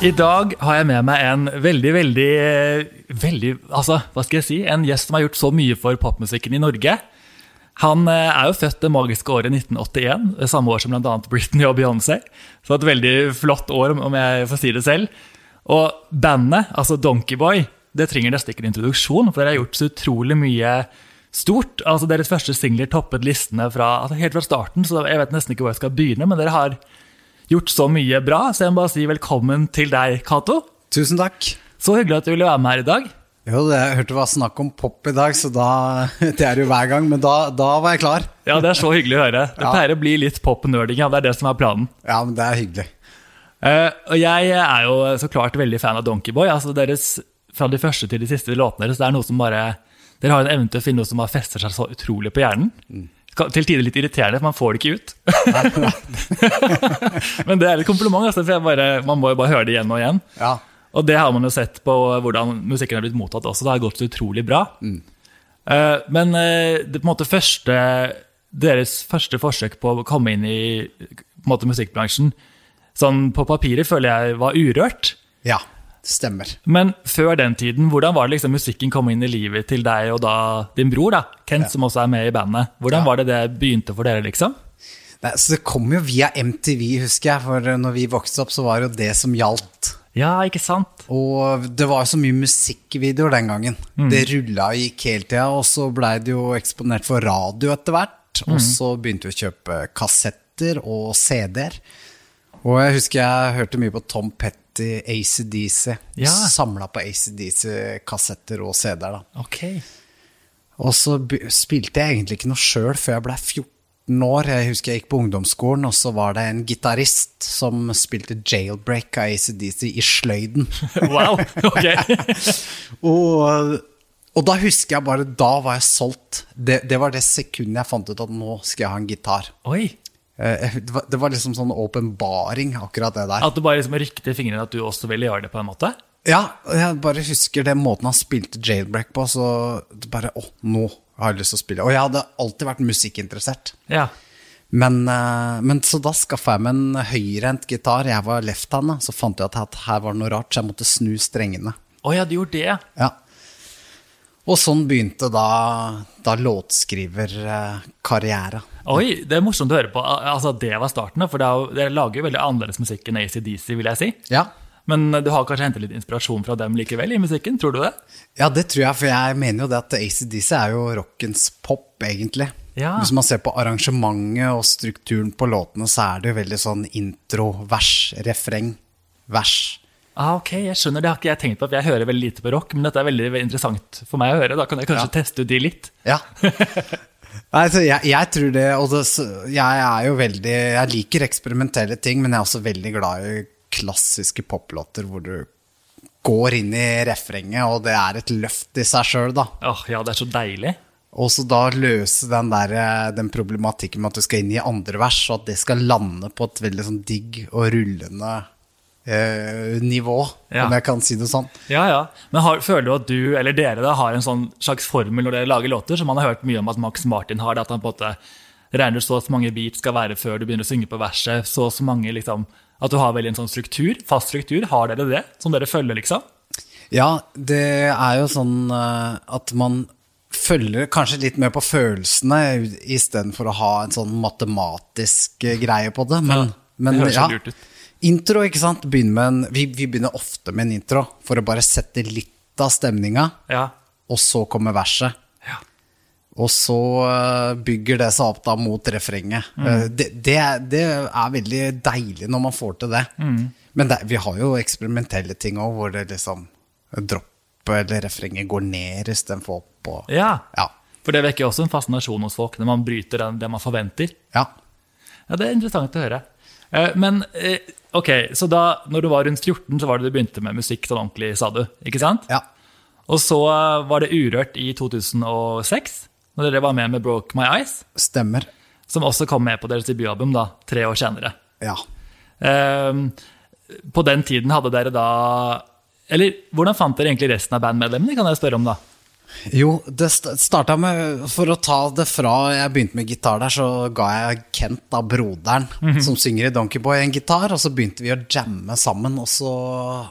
I dag har jeg med meg en veldig, veldig, veldig Altså, hva skal jeg si? En gjest som har gjort så mye for popmusikken i Norge. Han eh, er jo født det magiske året 1981, det samme år som bl.a. Britney og Beyoncé. Så et veldig flott år, om jeg får si det selv. Og bandet, altså Donkeyboy, det trenger nesten ikke en introduksjon, for dere har gjort så utrolig mye stort. Altså Deres første singler toppet listene fra, altså helt fra starten, så jeg vet nesten ikke hvor jeg skal begynne. men dere har gjort så mye bra, så jeg må bare si velkommen til deg, Cato. Tusen takk. Så hyggelig at du ville være med her i dag. Jo, jeg hørte det var snakk om pop i dag, så da Det er jo hver gang, men da, da, var jeg klar. Ja, det er så hyggelig å høre. Det ja. pleier å bli litt pop-nerding, ja, det er det som er planen. Ja, men det er hyggelig. Uh, og jeg er jo så klart veldig fan av Donkeyboy. Altså deres, fra de første til de siste låtene deres. Det er noe som bare Dere har en evne til å finne noe som bare fester seg så utrolig på hjernen. Mm til tider litt irriterende, for man får det ikke ut. Men det er et kompliment, altså, for bare, man må jo bare høre det igjen og igjen. Ja. Og det har man jo sett på hvordan musikken har blitt mottatt også. Det har gått utrolig bra. Mm. Uh, men uh, det måte første, deres første forsøk på å komme inn i måte, musikkbransjen sånn på papiret føler jeg var urørt. Ja. Stemmer. Men før den tiden, hvordan var det liksom musikken kom inn i livet til deg og da din bror, da, Kent, ja. som også er med i bandet? Hvordan ja. var det det begynte for dere, liksom? Nei, så Det kom jo via MTV, husker jeg. For når vi vokste opp, så var det jo det som gjaldt. Ja, ikke sant? Og det var så mye musikkvideoer den gangen. Mm. Det rulla og gikk hele tida, og så blei det jo eksponert for radio etter hvert. Mm. Og så begynte vi å kjøpe kassetter og CD-er. Og jeg husker jeg hørte mye på Tom Petty ACDC. Ja. Samla på ACDC-kassetter og CD-er. Okay. Og så spilte jeg egentlig ikke noe sjøl før jeg ble 14 år. Jeg husker jeg gikk på ungdomsskolen, og så var det en gitarist som spilte jailbreak av ACDC i sløyden. wow, ok og, og, da husker jeg bare Da var jeg solgt. Det, det var det sekundet jeg fant ut at nå skal jeg ha en gitar. Oi Eh, det var liksom sånn åpenbaring, akkurat det der. At du bare liksom rykte i fingrene at du også ville gjøre det på en måte? Ja, jeg bare husker den måten han spilte jailbreak på. Så bare Å, nå har lyst til å spille. Og jeg hadde alltid vært musikkinteressert. Ja. Men, eh, men, så da skaffa jeg meg en høyrehendt gitar. Jeg var left-hand, så fant jeg at her var det noe rart, så jeg måtte snu strengene. Oh, ja, du gjorde det? Ja. Og sånn begynte da, da låtskriverkarriere. Oi, det er morsomt å høre på. Altså, det var starten, for dere lager jo veldig annerledes musikk enn ACDC, vil jeg si. Ja. Men du har kanskje hentet litt inspirasjon fra dem likevel i musikken? Tror du det? Ja, det tror jeg, for jeg mener jo det at ACDC er jo rockens pop, egentlig. Ja. Hvis man ser på arrangementet og strukturen på låtene, så er det jo veldig sånn intro, vers, refreng, vers. Ah, ok, jeg skjønner, Det har ikke jeg tenkt på, for jeg hører veldig lite på rock. Men dette er veldig, interessant for meg å høre. Da kan jeg kanskje ja. teste ut de litt. Ja. Nei, jeg, jeg, tror det, og det, jeg er jo veldig Jeg liker eksperimentelle ting, men jeg er også veldig glad i klassiske poplåter hvor du går inn i refrenget, og det er et løft i seg sjøl, da. Oh, ja, det er så deilig. Og så da løse den, der, den problematikken med at du skal inn i andre vers, og at det skal lande på et veldig sånn digg og rullende eh, nivå, ja. om jeg kan si det sånn. Ja, ja. Men har, føler du at du, eller dere, da, har en sånn slags formel når dere lager låter, som man har hørt mye om at Max Martin har, det at han på en måte regner så og så mange beat skal være før du begynner å synge på verset, så og så mange liksom, At du har veldig en sånn struktur, fast struktur. Har dere det, som dere følger, liksom? Ja, det er jo sånn uh, at man følger kanskje litt mer på følelsene istedenfor å ha en sånn matematisk greie på det. Men, ja, det men ja, lurt ut. Intro, ikke sant? En, vi, vi, begynner ofte med en intro for å bare sette litt av stemninga, ja. og så kommer verset. Og så eh, bygger det seg opp da mot refrenget. Mm. Eh, det, det, det, er veldig deilig når man får til det. Mm. Men det, vi har jo eksperimentelle ting òg, hvor det liksom droppet eller refrenget går ned istedenfor opp. Og, ja. ja. For det vekker også en fascinasjon hos folk når man bryter det man forventer. Ja. ja det er interessant å høre. Eh, men Ok, Så da når du var rundt 14, så var det du begynte med musikk sånn ordentlig, sa du? ikke sant? Ja. Og så var det Urørt i 2006, når dere var med med Broke My Eyes. Stemmer. Som også kom med på deres debutalbum da, tre år senere. Ja. Um, på den tiden hadde dere da Eller hvordan fant dere egentlig resten av bandmedlemmene, kan jeg spørre om, da? Jo, det starta med For å ta det fra jeg begynte med gitar der, så ga jeg Kent, da, broderen, som synger i Donkeyboy, en gitar. Og så begynte vi å jamme sammen, og så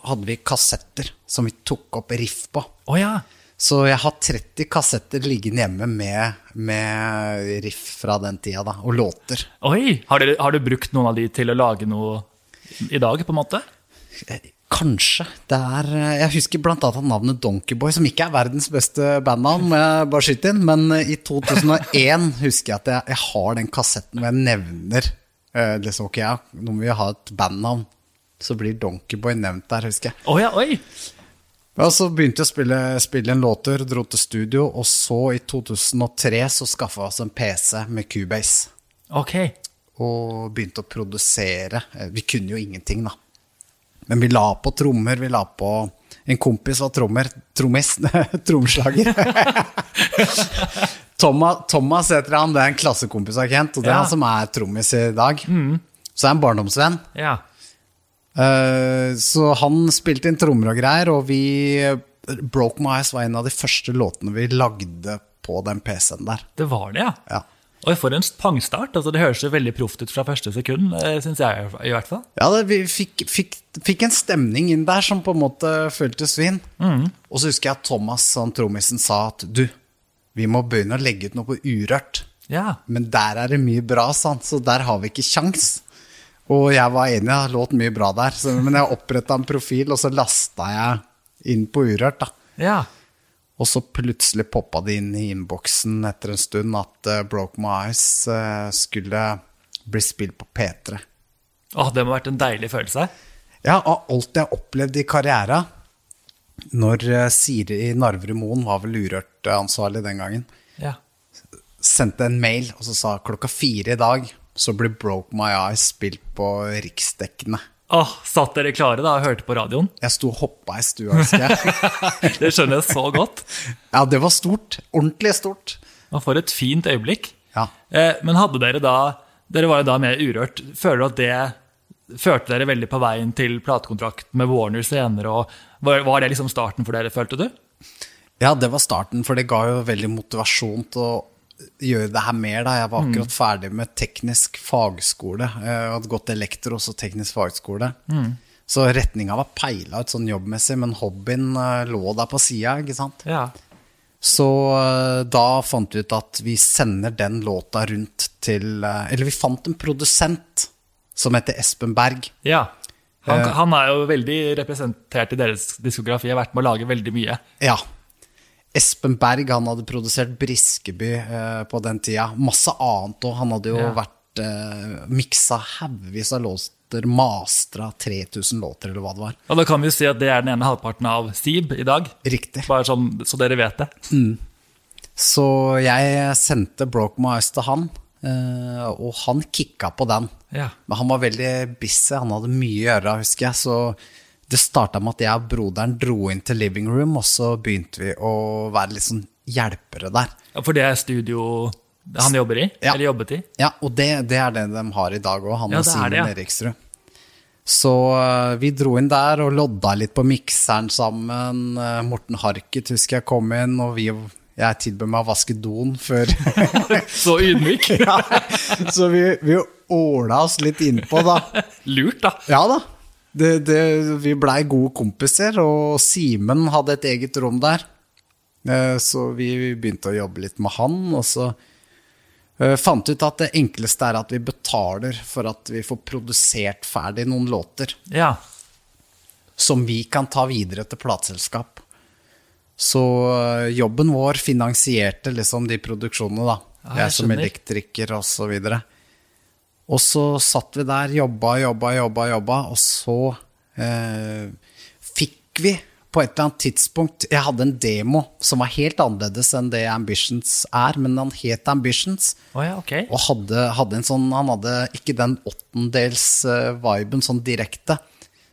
hadde vi kassetter som vi tok opp riff på. Oh, ja. Så jeg har 30 kassetter liggende hjemme med, med riff fra den tida, da, og låter. Oi! Har, du, har du brukt noen av de til å lage noe i dag, på en måte? Kanskje. Det er, jeg husker annet navnet Donkeyboy, som ikke er verdens beste bandnavn, må jeg bare skyte inn. Men i 2001 husker jeg at jeg, jeg har den kassetten hvor jeg nevner det liksom, Ok, ja, nå må vi ha et bandnavn. Så blir Donkeyboy nevnt der, husker jeg. Oh, ja, oi! Og så begynte jeg å spille, spille en låter, dro til studio, og så i 2003 så skaffa vi oss en PC med Cubase. Ok. Og begynte å produsere. Vi kunne jo ingenting, da. Men vi la på trommer, vi la på En kompis var trommer. Trommis. Tromslager. Thomas, Thomas heter han, det er en klassekompis av Kent, og det er Ja. han som er trommis i dag. Så er han barndomsvenn. Ja. Eh, Så han spilte inn trommer og greier, og vi Broke My Eyes var en av de første låtene vi lagde på den PC-en der. Det var det, ja. Ja. Og for en pangstart. Altså, det høres jo veldig proft ut fra første sekund, syns jeg i hvert fall. Ja, det, vi fikk, fikk, fikk en stemning inn der som på en måte føltes fin. Og så husker jeg at Thomas, han trommisen, sa at du, vi må begynne å legge ut noe på Urørt. Ja. Men der er det mye bra, sant? så der har vi ikke kjangs. Og jeg var enig, det låt mye bra der. Så, men jeg oppretta en profil, og så lasta jeg inn på Urørt, da. ja. Og så plutselig poppa det inn i innboksen etter en stund at uh, Broke My Eyes uh, skulle bli spilt på P3. Åh, det må ha vært en deilig følelse. Ja, av alt jeg har opplevd i karriera Når eh, Siri Narverud Moen var vel Urørt-ansvarlig den gangen, Ja. sendte en mail og så sa klokka fire i dag så blir Broke My Eyes spilt på riksdekkende. Åh, satt dere klare da og hørte på radioen? Jeg sto og hoppa i stua, husker jeg. Det skjønner jeg så godt. Ja, det var stort. Ordentlig stort. Og for et fint øyeblikk. Ja. Eh, men hadde dere da Dere var jo da mer Urørt. Føler du at det førte dere veldig på veien til platekontrakt med Warner senere? og Var, var det liksom starten for dere, følte du? Ja, det var starten, for det ga jo veldig motivasjon til å gjøre det her mer. da. Jeg var akkurat ferdig med teknisk fagskole. Jeg hadde gått elektro, også teknisk fagskole. Så retninga var peila ut sånn jobbmessig, men hobbyen eh, lå der på sida, ikke sant. Ja. Så eh, da fant vi ut at vi sender den låta rundt til eh, Eller vi fant en produsent som heter Espen Berg. ja. Han, han er jo veldig representert i deres diskografi, har vært med å lage veldig mye. Ja. Espen Berg han hadde produsert Briskeby eh, på den tida. Masse annet òg. Han hadde jo Ja. vært eh, miksa haugevis av låter, mastra 3000 låter, eller hva det var. Og da kan vi jo si at det er den ene halvparten av Sib i dag. Riktig. Bare sånn, så dere vet det. Så jeg sendte Broke My Eyes til han, eh, og han kicka på den. Ja. Men han var veldig busy, han hadde mye å gjøre, husker jeg. Så det starta med at jeg og broderen dro inn til living room, og så begynte vi å være litt sånn hjelpere der. Ja, For det er studio han jobber i? Ja. Eller jobbet i? Ja, og det, det er det de har i dag òg, han Ja, og Simen ja. Eriksrud. Så eh, vi dro inn der og lodda litt på mikseren sammen. Eh, Morten Harket husker jeg kom inn, og vi, jeg tilbød meg å vaske doen før Så ydmyk. ja, Så vi, vi åla oss litt innpå, da. Lurt, da. Ja da. Det, det, vi blei gode kompiser, og Simen hadde et eget rom der. Eh, Så vi begynte å jobbe litt med han, og så eh, fant ut at det enkleste er at vi betaler for at vi får produsert ferdig noen låter Ja. som vi kan ta videre til plateselskap. Så eh, jobben vår finansierte liksom de produksjonene, da. Ja, jeg jeg som elektriker og så videre. Og så satt vi der, jobba, jobba, jobba, jobba, og så eh, fikk vi på et eller annet tidspunkt Jeg hadde en demo som var helt annerledes enn det Ambitions er, men han het Ambitions. Oh ja, ok. Og hadde, hadde en sånn Han hadde ikke den åttendels-viben sånn direkte.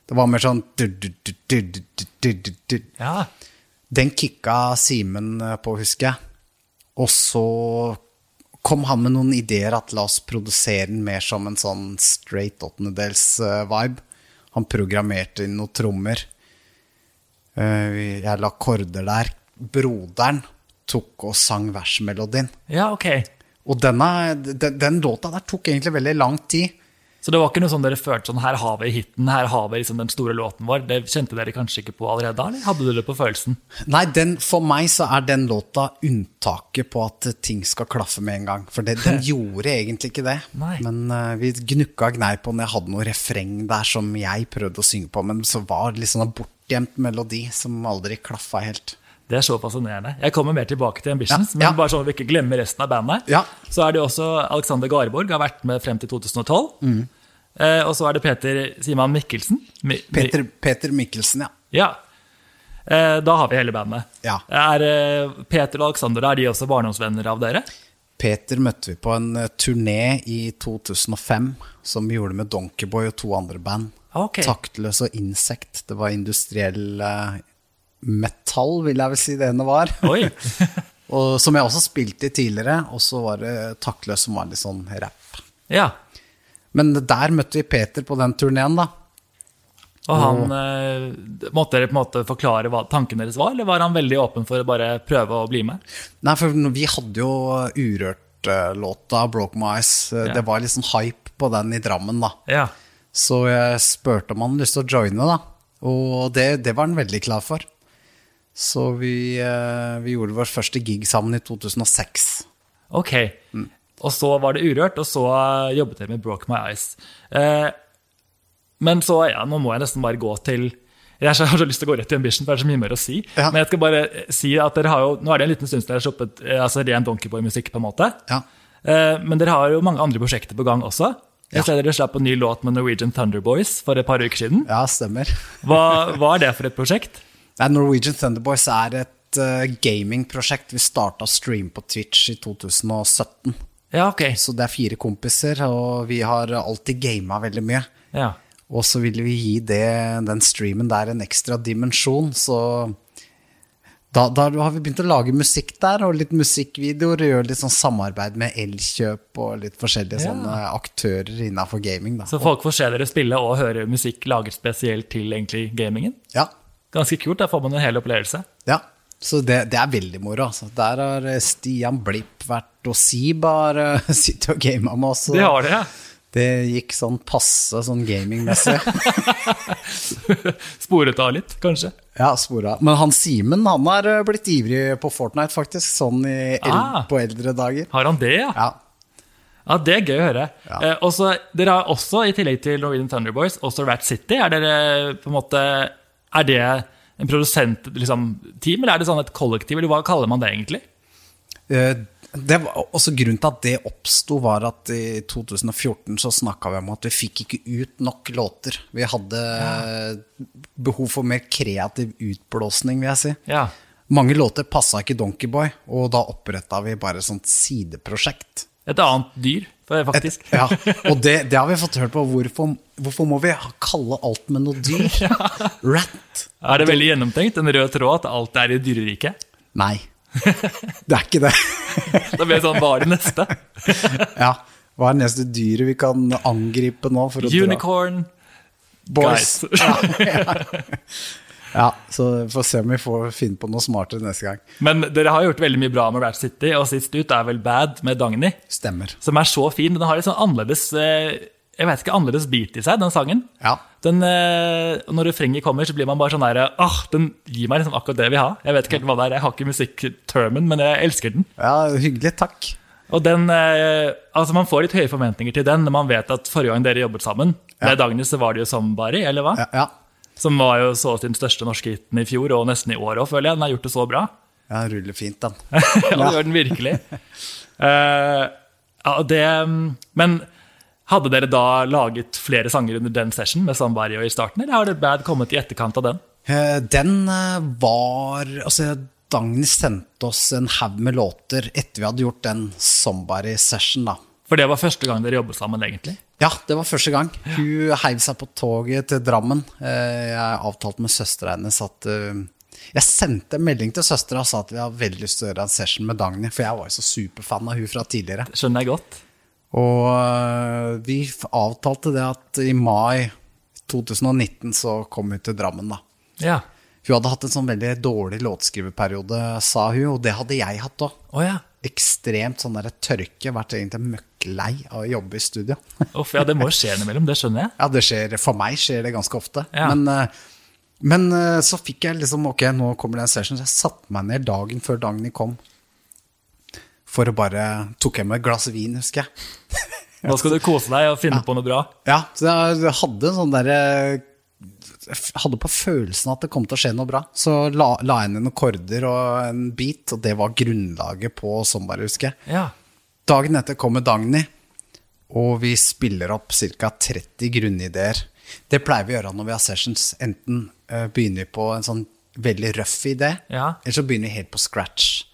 Det var mer sånn. Ja. Den kicka Simen på, husker jeg. Og så kom han med noen ideer at la oss produsere den mer som en sånn straight åttendedels-vibe. Han programmerte inn noen trommer. Eh, Jeg la akkorder der. Broderen tok og sang versmelodien. Ja, ok. Og denne, den, den låta der tok egentlig veldig lang tid. Så det var ikke noe sånn dere følte sånn her har vi hiten, her har vi liksom den store låten vår. Det kjente dere kanskje ikke på allerede, da, eller hadde dere det på følelsen? Nei, den, for meg så er den låta unntaket på at ting skal klaffe med en gang. For det, den gjorde egentlig ikke det. Nei. Men uh, vi gnukka gnei på den. Jeg hadde noe refreng der som jeg prøvde å synge på, men så var det litt sånn en bortgjemt melodi som aldri klaffa helt. Det er så fascinerende. Jeg kommer mer tilbake til Ambitions, Ja, ja. men bare sånn at vi ikke glemmer resten av bandet. Ja. Så er det også Alexander Garborg, har vært med frem til 2012. Mm. Eh, og så er det Peter Siman Mikkelsen. Mi, Peter, Peter Mikkelsen, ja. Ja. Eh, da har vi hele bandet. Ja. Er eh, Peter og Alexander er de også barndomsvenner av dere? Peter møtte vi på en turné i 2005 som vi gjorde med Donkeyboy og to andre band. Okay. Taktløs og Insekt. Det var industriell metall, vil jeg vel si det ene var. Og som jeg også spilte i tidligere, og så var det Taktløs som var litt sånn rap. ja. Men der møtte vi Peter på den turneen, da. Og han eh, Måtte dere på en måte forklare hva tanken deres var, eller var han veldig åpen for å bare prøve å bli med? Nei, for vi hadde jo Urørt-låta, 'Broke My Eyes'. Eh, Ja. Det var sånn hype på den i Drammen, da. Ja. Så jeg spurte om han hadde lyst til å joine, da. Og det, det var han veldig klar for. Så vi, eh, vi gjorde vår første gig sammen i 2006. Ok. Mm. Og så var det Urørt, og så eh, jobbet jeg med Broke My Eyes. Eh, men så, ja, nå må jeg nesten bare gå til Jeg har så- lyst til å gå rett til Ambition, for det er så mye mer å si. Ja. Men jeg skal bare eh, si at dere har jo Nå er det en liten stund siden dere har sluppet eh, altså, ren Donkeyboy-musikk, på en måte. Ja. Eh, men dere har jo mange andre prosjekter på gang også. Jeg ser dere slapp en ny låt med Norwegian Thunderboys for et par uker siden. Ja, stemmer. Hva, hva er det for et prosjekt? Nei, Norwegian Thunderboys er et uh, gamingprosjekt. Vi starta stream på Twitch i 2017. Ja, ok. Så det er fire kompiser, og vi har alltid gama veldig mye. Ja. Og så ville vi gi det, den streamen der en ekstra dimensjon, så da, da har vi begynt å lage musikk der, og litt musikkvideoer. Gjøre litt sånn samarbeid med Elkjøp og litt forskjellige Ja. sånne aktører innafor gaming. Da. Så folk får se dere spille og høre musikk laget spesielt til egentlig gamingen? Ja, Ganske kult, da får man en hel opplevelse. ja. Så det, det er veldig moro. Altså. Der har eh, Stian Blipp vært, og Sib har sittet og gama med oss. Det har det, ja. Det gikk sånn passe sånn gamingmessig. Sporet av litt, kanskje. Ja, spora. Men han Simen han har eh, blitt ivrig på Fortnite, faktisk. Sånn Ah. på eldre dager. Har han det, ja? Ja. Ja, Det er gøy å høre. Ja. Eh, også, dere har også, i tillegg til Norwegian Thunder Boys, også Rat City. Er dere på en måte Er det en produsentteam, liksom, team, eller er det sånn et kollektiv, eller hva kaller man det egentlig? Eh, Det var også Grunnen til at det oppsto, var at i 2014 så snakka vi om at vi fikk ikke ut nok låter. Vi hadde behov for mer kreativ utblåsning, vil jeg si. Ja. Mange låter passa ikke Donkeyboy, og da oppretta vi bare et sånt sideprosjekt. Et annet dyr, faktisk. Et, ja, og det, det har vi fått hørt på. Hvorfor, hvorfor må vi kalle alt med noe dyr? Rat? Er det veldig gjennomtenkt? En rød tråd at alt er i dyreriket? Nei. Det er ikke det. Da blir det sånn, hva er det neste? Ja. Hva er det neste dyret vi kan angripe nå? Unicorn. Boys. Guys. Ja, ja. Ja, så vi får se om vi får finne på noe smartere neste gang. Men dere har gjort veldig mye bra med Ratch City, og sist ut er vel Bad med Dagny. Stemmer. Som er så fin. Den har litt sånn annerledes eh, jeg vet ikke, annerledes beat i seg, den sangen. Ja. Den, eh, når refrenget kommer, så blir man bare sånn der ah, Den gir meg liksom akkurat det jeg vil ha. Jeg vet ikke helt hva det er, jeg har ikke musikktermen, men jeg elsker den. ja, hyggelig. Takk. Og den, eh, altså Man får litt høye forventninger til den når man vet at forrige gang dere jobbet sammen, Ja. med Dagny, så var det jo som Bari, eller hva? Ja, ja. Som var jo så sin største norske hiten i fjor, og nesten i år òg, føler jeg. Den har gjort det så bra. ja den ruller fint, den. ja, det gjør den virkelig. Uh, ja, det, men hadde dere da laget flere sanger under den session med Somebody i starten, eller har det Bad kommet i etterkant av den? Uh, Den eh, var Altså, Dagny sendte oss en haug med låter etter vi hadde gjort den Somebody-session, da. For det var første gang dere jobbet sammen, egentlig. Ja, det var første gang. Hun heiv seg på toget til Drammen. Eh, Jeg avtalte med søstera hennes at eh, Jeg sendte en melding til søstera og sa at vi har veldig lyst til å gjøre en session med Dagny, for jeg var jo så superfan av hun fra tidligere. Det Skjønner jeg godt. Og øh, vi avtalte det at i mai 2019 så kom hun til Drammen, da. Ja. Hun hadde hatt en sånn veldig dårlig låtskriverperiode, sa hun, og det hadde jeg hatt òg. Ja. Ekstremt sånn der tørke, vært egentlig møkklei av å jobbe i studio. Uff, ja, det må jo skje innimellom, det skjønner jeg. Ja, det skjer, for meg skjer det ganske ofte. Ja. Men, eh, men eh, så fikk jeg liksom, ok, nå kommer det en session, så jeg satte meg ned dagen før Dagny kom. For å bare, tok jeg med et glass vin, husker jeg. Nå skal du kose deg og finne på noe bra. Ja, så jeg hadde en sånn derre Jeg hadde på følelsen at det kom til å skje noe bra. Så la, la jeg ned noen korder og en beat, og det var grunnlaget på Sombar, husker jeg. Ja. Dagen etter kommer Dagny, og vi spiller opp ca. 30 grunnideer. Det pleier vi å gjøre når vi har sessions. Enten eh, begynner vi på en sånn veldig røff idé, Ja. eller så begynner vi helt på scratch.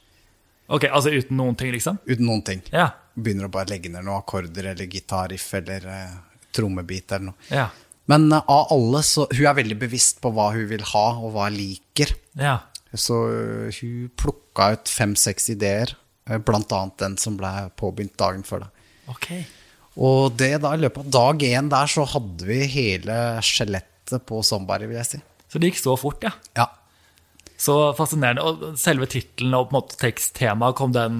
Ok, altså uten noen ting, liksom? Uten noen ting. Ja. Begynner å bare legge ned noen akkorder eller gitarriff eller uh, trommebit eller noe. Ja. Men eh, av alle, så Hun er veldig bevisst på hva hun vil ha, og hva hun liker. Ja. Så øh, hun plukka ut fem-seks ideer, eh, blant annet den som ble påbegynt dagen før. Da. Ok. Og det da, i løpet av dag én der, så hadde vi hele skjelettet på Somebody, vil jeg si. Så det gikk så fort, ja. Ja. Så fascinerende. Og selve tittelen og på en måte teksttemaet, kom den,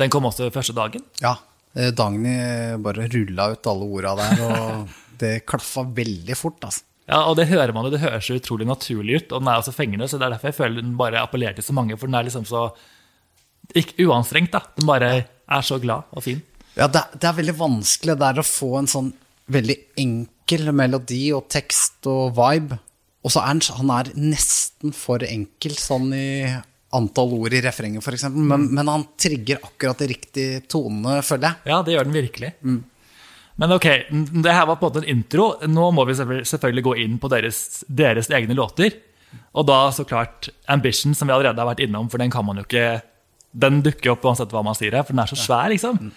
den kom også første dagen? ja. Eh, Dagny bare rulla ut alle orda der, og det klaffa veldig fort, altså. Ja, og det hører man jo, det høres så utrolig naturlig ut, og den er også fengende, så det er derfor jeg føler den bare appellerer til så mange, for den er liksom så ikke uanstrengt, da. Den bare er så glad og fin. Ja, det, det er veldig vanskelig der å få en sånn veldig enkel melodi og tekst og vibe. Og så er han, han er nesten for enkel sånn i antall ord i refrenget, f.eks. Men, men han trigger akkurat de riktige tonene, føler jeg. Ja, det gjør den virkelig. Men ok, det her var på en måte en intro. Nå må vi selvfølgelig- gå inn på deres, deres egne låter. Og da så klart Ambition, som vi allerede har vært innom, for den kan man jo ikke Den dukker opp uansett hva man sier her, for den er så svær, liksom.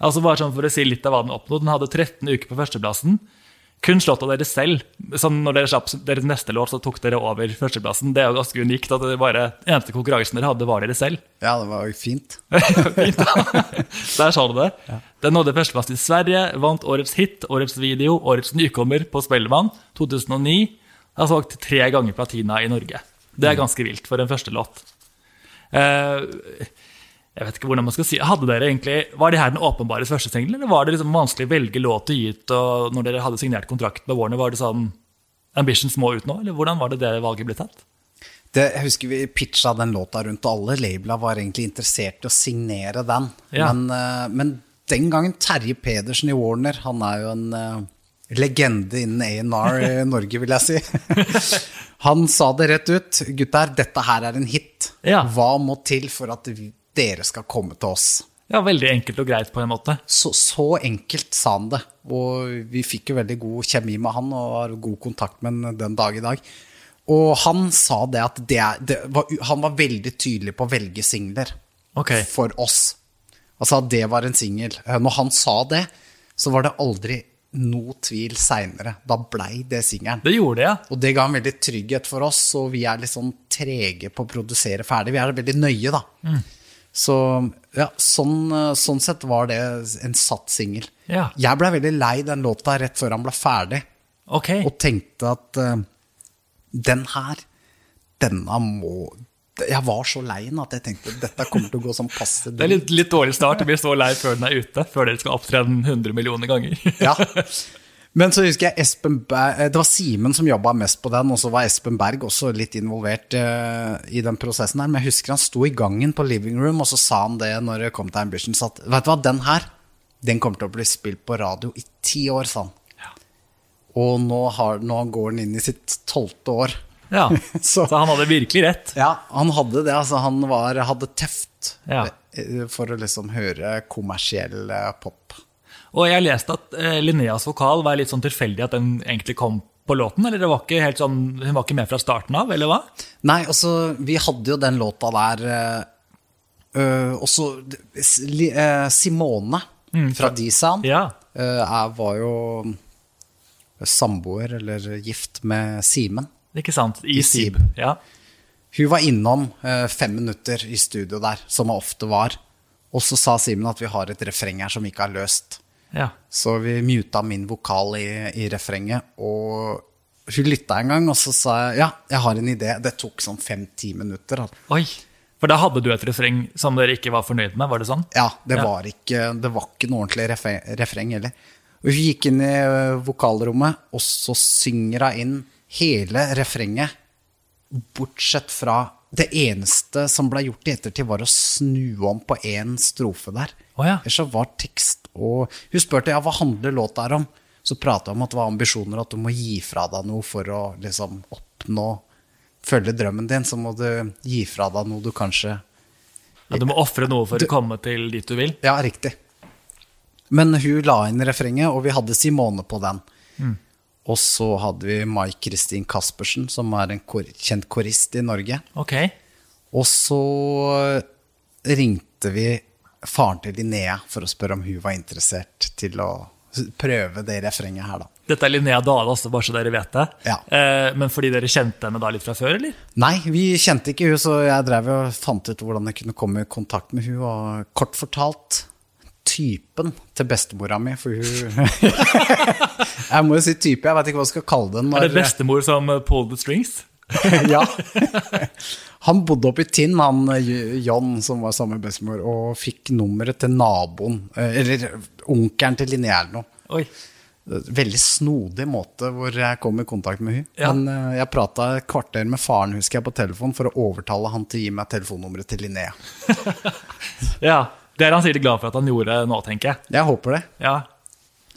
Altså bare sånn For å si litt av hva den oppnådde. Den hadde 13 uker på førsteplassen. Kun slått av dere selv. Sånn når dere slapp deres neste låt, så tok dere over førsteplassen. Det er jo ganske unikt at det bare eneste konkurransen dere hadde, var dere selv. Ja, det var jo fint. Fint. Der sa du det. Den nådde førsteplass i Sverige, vant årets hit, årets video, årets nykommer på Spellemann 2009. Har solgt tre ganger platina i Norge. Det er ganske vilt for en første låt. Eh, jeg vet ikke hvordan man skal si Hadde dere egentlig, Var det her den åpenbare første singelen, eller var det liksom vanskelig å velge låt å gi ut og når dere hadde signert kontrakt med Warner? Var det sånn Ambitions må ut nå, eller hvordan var det det valget ble tatt? Det, jeg husker vi pitcha den låta rundt, og alle labela var egentlig interessert i å signere den. Ja. Men, eh, men den gangen Terje Pedersen i Warner, han er jo en eh, legende innen A&R i Norge, vil jeg si. Han sa det rett ut. Gutter, dette her er en hit. Ja. Hva må til for at vi, dere skal komme til oss? Ja, Veldig enkelt og greit på en måte. Så, så enkelt sa han det. Og vi fikk jo veldig god kjemi med han og har god kontakt med han den dag i dag. Og han sa det at det, det var, han var veldig tydelig på å velge singler okay. for oss. Altså at det var en singel. Eh, Når han sa det, så var det aldri noe tvil seinere. Da blei det singelen. Det gjorde det, ja. Og det ga en veldig trygghet for oss, og vi er litt sånn trege på å produsere ferdig. Vi er veldig nøye, da. Så ja, sånn, eh, sånn sett var det en satt singel. Ja. Jeg blei veldig lei den låta rett før han ble ferdig, okay. og tenkte at uh, den her, denne må Jeg var så lei den at jeg tenkte dette kommer til å gå sånn passe Det er litt, litt dårlig start å bli så lei før den er ute. Før dere skal opptre den 100 millioner ganger. Ja. Men så husker jeg Espen Berg, det var Simen som jobba mest på den, og så var Espen Berg også litt involvert uh, i den prosessen her. Men jeg husker han sto i gangen på living room, og så sa han det når det kom til Ambitions, at vet du hva, den her, den kommer til å bli spilt på radio i ti år, sa han. Og nå, har, nå går den inn i sitt tolvte år. Ja, Så- Så han hadde virkelig rett. Ja, han hadde det. Altså, han var, hadde teft Ja. eh, for å liksom høre kommersiell eh, pop. Og jeg leste at eh, Linneas vokal var litt sånn tilfeldig at den egentlig kom på låten? Eller det var ikke helt sånn, hun var ikke med fra starten av, eller hva? Nei, altså, vi hadde jo den låta der øh, også Simone fra D-Sound Ja. øh, var jo samboer, eller gift, med Simen. Ikke sant? I I Sib. Ja. Hun var innom øh, fem minutter i studio der, som hun ofte var. Og så sa Simen at vi har et refreng her som ikke er løst. Ja. Så vi muta min vokal i, i refrenget, og hun lytta en gang, og så sa jeg ja, jeg har en idé. Det tok sånn fem-ti minutter. altså. Oi. For da hadde du et refreng som dere ikke var fornøyd med? var det sånn? Ja, det, Ja. Var, ikke, det var ikke noe ordentlig refre- refreng heller. Og hun gikk inn i vokalrommet, og så synger hun inn hele refrenget. Bortsett fra det eneste som ble gjort i ettertid, var å snu om på én strofe der. Oh, ja. Ellers så var tekst og Hun spurte ja, hva handler låta her om. Så prata hun om at det var ambisjoner, at du må gi fra deg noe for å liksom oppnå Følge drømmen din, så må du gi fra deg noe du kanskje ja, du må ofre noe for å komme til dit du vil? Ja, riktig. Men hun la inn refrenget, og vi hadde Simone på den. Og så hadde vi Mai Kristin Caspersen, som er en kor kjent korist i Norge. Ok. Og så ringte vi faren til Linnea for å spørre om hun var interessert til å prøve det refrenget her, da. Dette er Linnea Dale altså, bare så dere vet det. Ja. Eh, men fordi dere kjente henne da litt fra før, eller? Nei, vi kjente ikke hun, så jeg drev og fant ut hvordan jeg kunne komme i kontakt med hun, og kort fortalt typen til bestemora mi, for hun Jeg må jo si type, jeg vet ikke hva jeg skal kalle den. Er det bestemor som eh, pulled the strings? ja. Han bodde oppe i Tinn, han eh, John, som var sammen med bestemor, og fikk nummeret til naboen, eh, eller onkelen til Linnea eller noe. Oi. Veldig snodig måte hvor jeg kom i kontakt med hun. Ja. Men jeg prata et kvarter med faren husker jeg, på telefon for å overtale han til å gi meg telefonnummeret til Linnea. Ja. Det er han sikkert glad for at han gjorde nå, tenker jeg. Jeg håper det. Ja.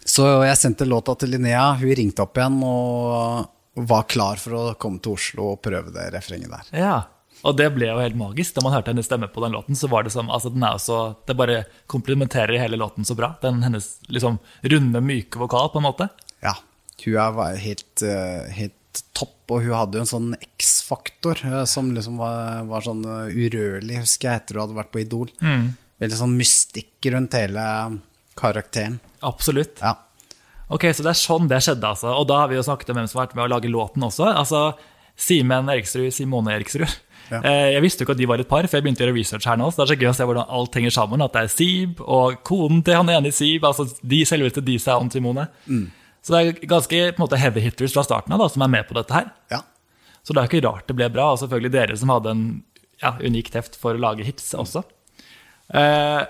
Så jeg sendte låta til Linnea. Hun ringte opp igjen og var klar for å komme til Oslo og prøve det refrenget der. ja. Og det ble jo helt magisk. Da man hørte hennes stemme på den låten, så var det som altså den er jo så, Det bare komplementerer hele låten så bra. Den hennes liksom runde, myke vokal, på en måte. Ja, hun er- var helt, eh, helt topp, og hun hadde jo en sånn X-faktor eh, som liksom var, var sånn eh, urørlig, husker jeg, etter hun hadde vært på Idol. Veldig sånn mystikk rundt hele karakteren. Absolutt. Ja. Ok, Så det er sånn det skjedde, altså. Og da har vi jo snakket om hvem som har vært med å lage låten også. Altså, Simen Eriksrud, Simone Eriksrud. Ja. Eh, Jeg visste jo ikke at de var et par, for jeg begynte å gjøre research her nå. Så det er så gøy å se hvordan alt henger sammen. At det er Sib og konen til han ene i Sib, altså de selveste de seg om Simone. Mm. Så det er ganske på en måte, heavy hitters fra starten av da, som er med på dette her. ja. Så det er jo ikke rart det ble bra. Og selvfølgelig dere som hadde en ja, unik teft for å lage hits også. Eh,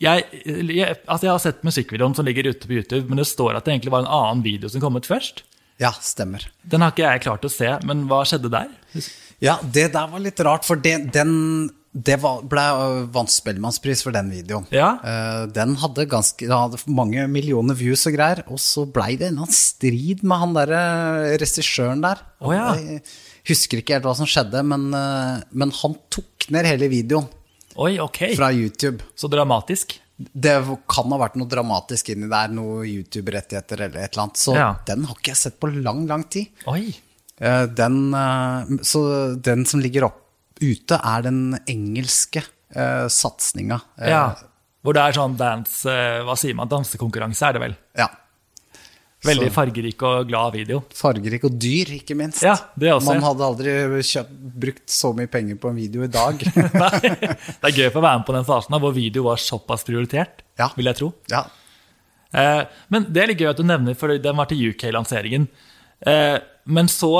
jeg, jeg, altså jeg har sett musikkvideoen som ligger ute på YouTube, men det står at det egentlig var en annen video som kom ut først. Ja, stemmer. Den har ikke jeg klart å se, men hva skjedde der? Ja, det der var litt rart, for det, den det var, ble øh, vant Spellemannspris for den videoen. Ja. Eh, den hadde, ganske, den hadde mange millioner views og greier, og så blei det en eller annen strid med han derre regissøren der. Oh, ja. Jeg husker ikke helt hva som skjedde, men, eh, men han tok ned hele videoen Oi, ok. fra YouTube. Så dramatisk. Det kan ha vært noe dramatisk inni der, noe YouTube-rettigheter eller et eller annet. Så Ja. den har ikke jeg sett på lang, lang tid. Oi. Eh, Den, eh, så den som ligger opp ute, er den engelske uh, satsinga. Eh, Ja. Hvor det er sånn dance Hva sier man? Dansekonkurranse, er det vel? ja. Veldig fargerik og glad video. Fargerik og dyr, ikke minst. Ja, det også. Man hadde aldri kjøpt, brukt så mye penger på en video i dag. Nei, det er gøy å få være med på den fasen hvor video var såpass prioritert, Ja. vil jeg tro. ja. Eh, men det er litt gøy at du nevner, for den var til UK-lanseringen. Eh, men så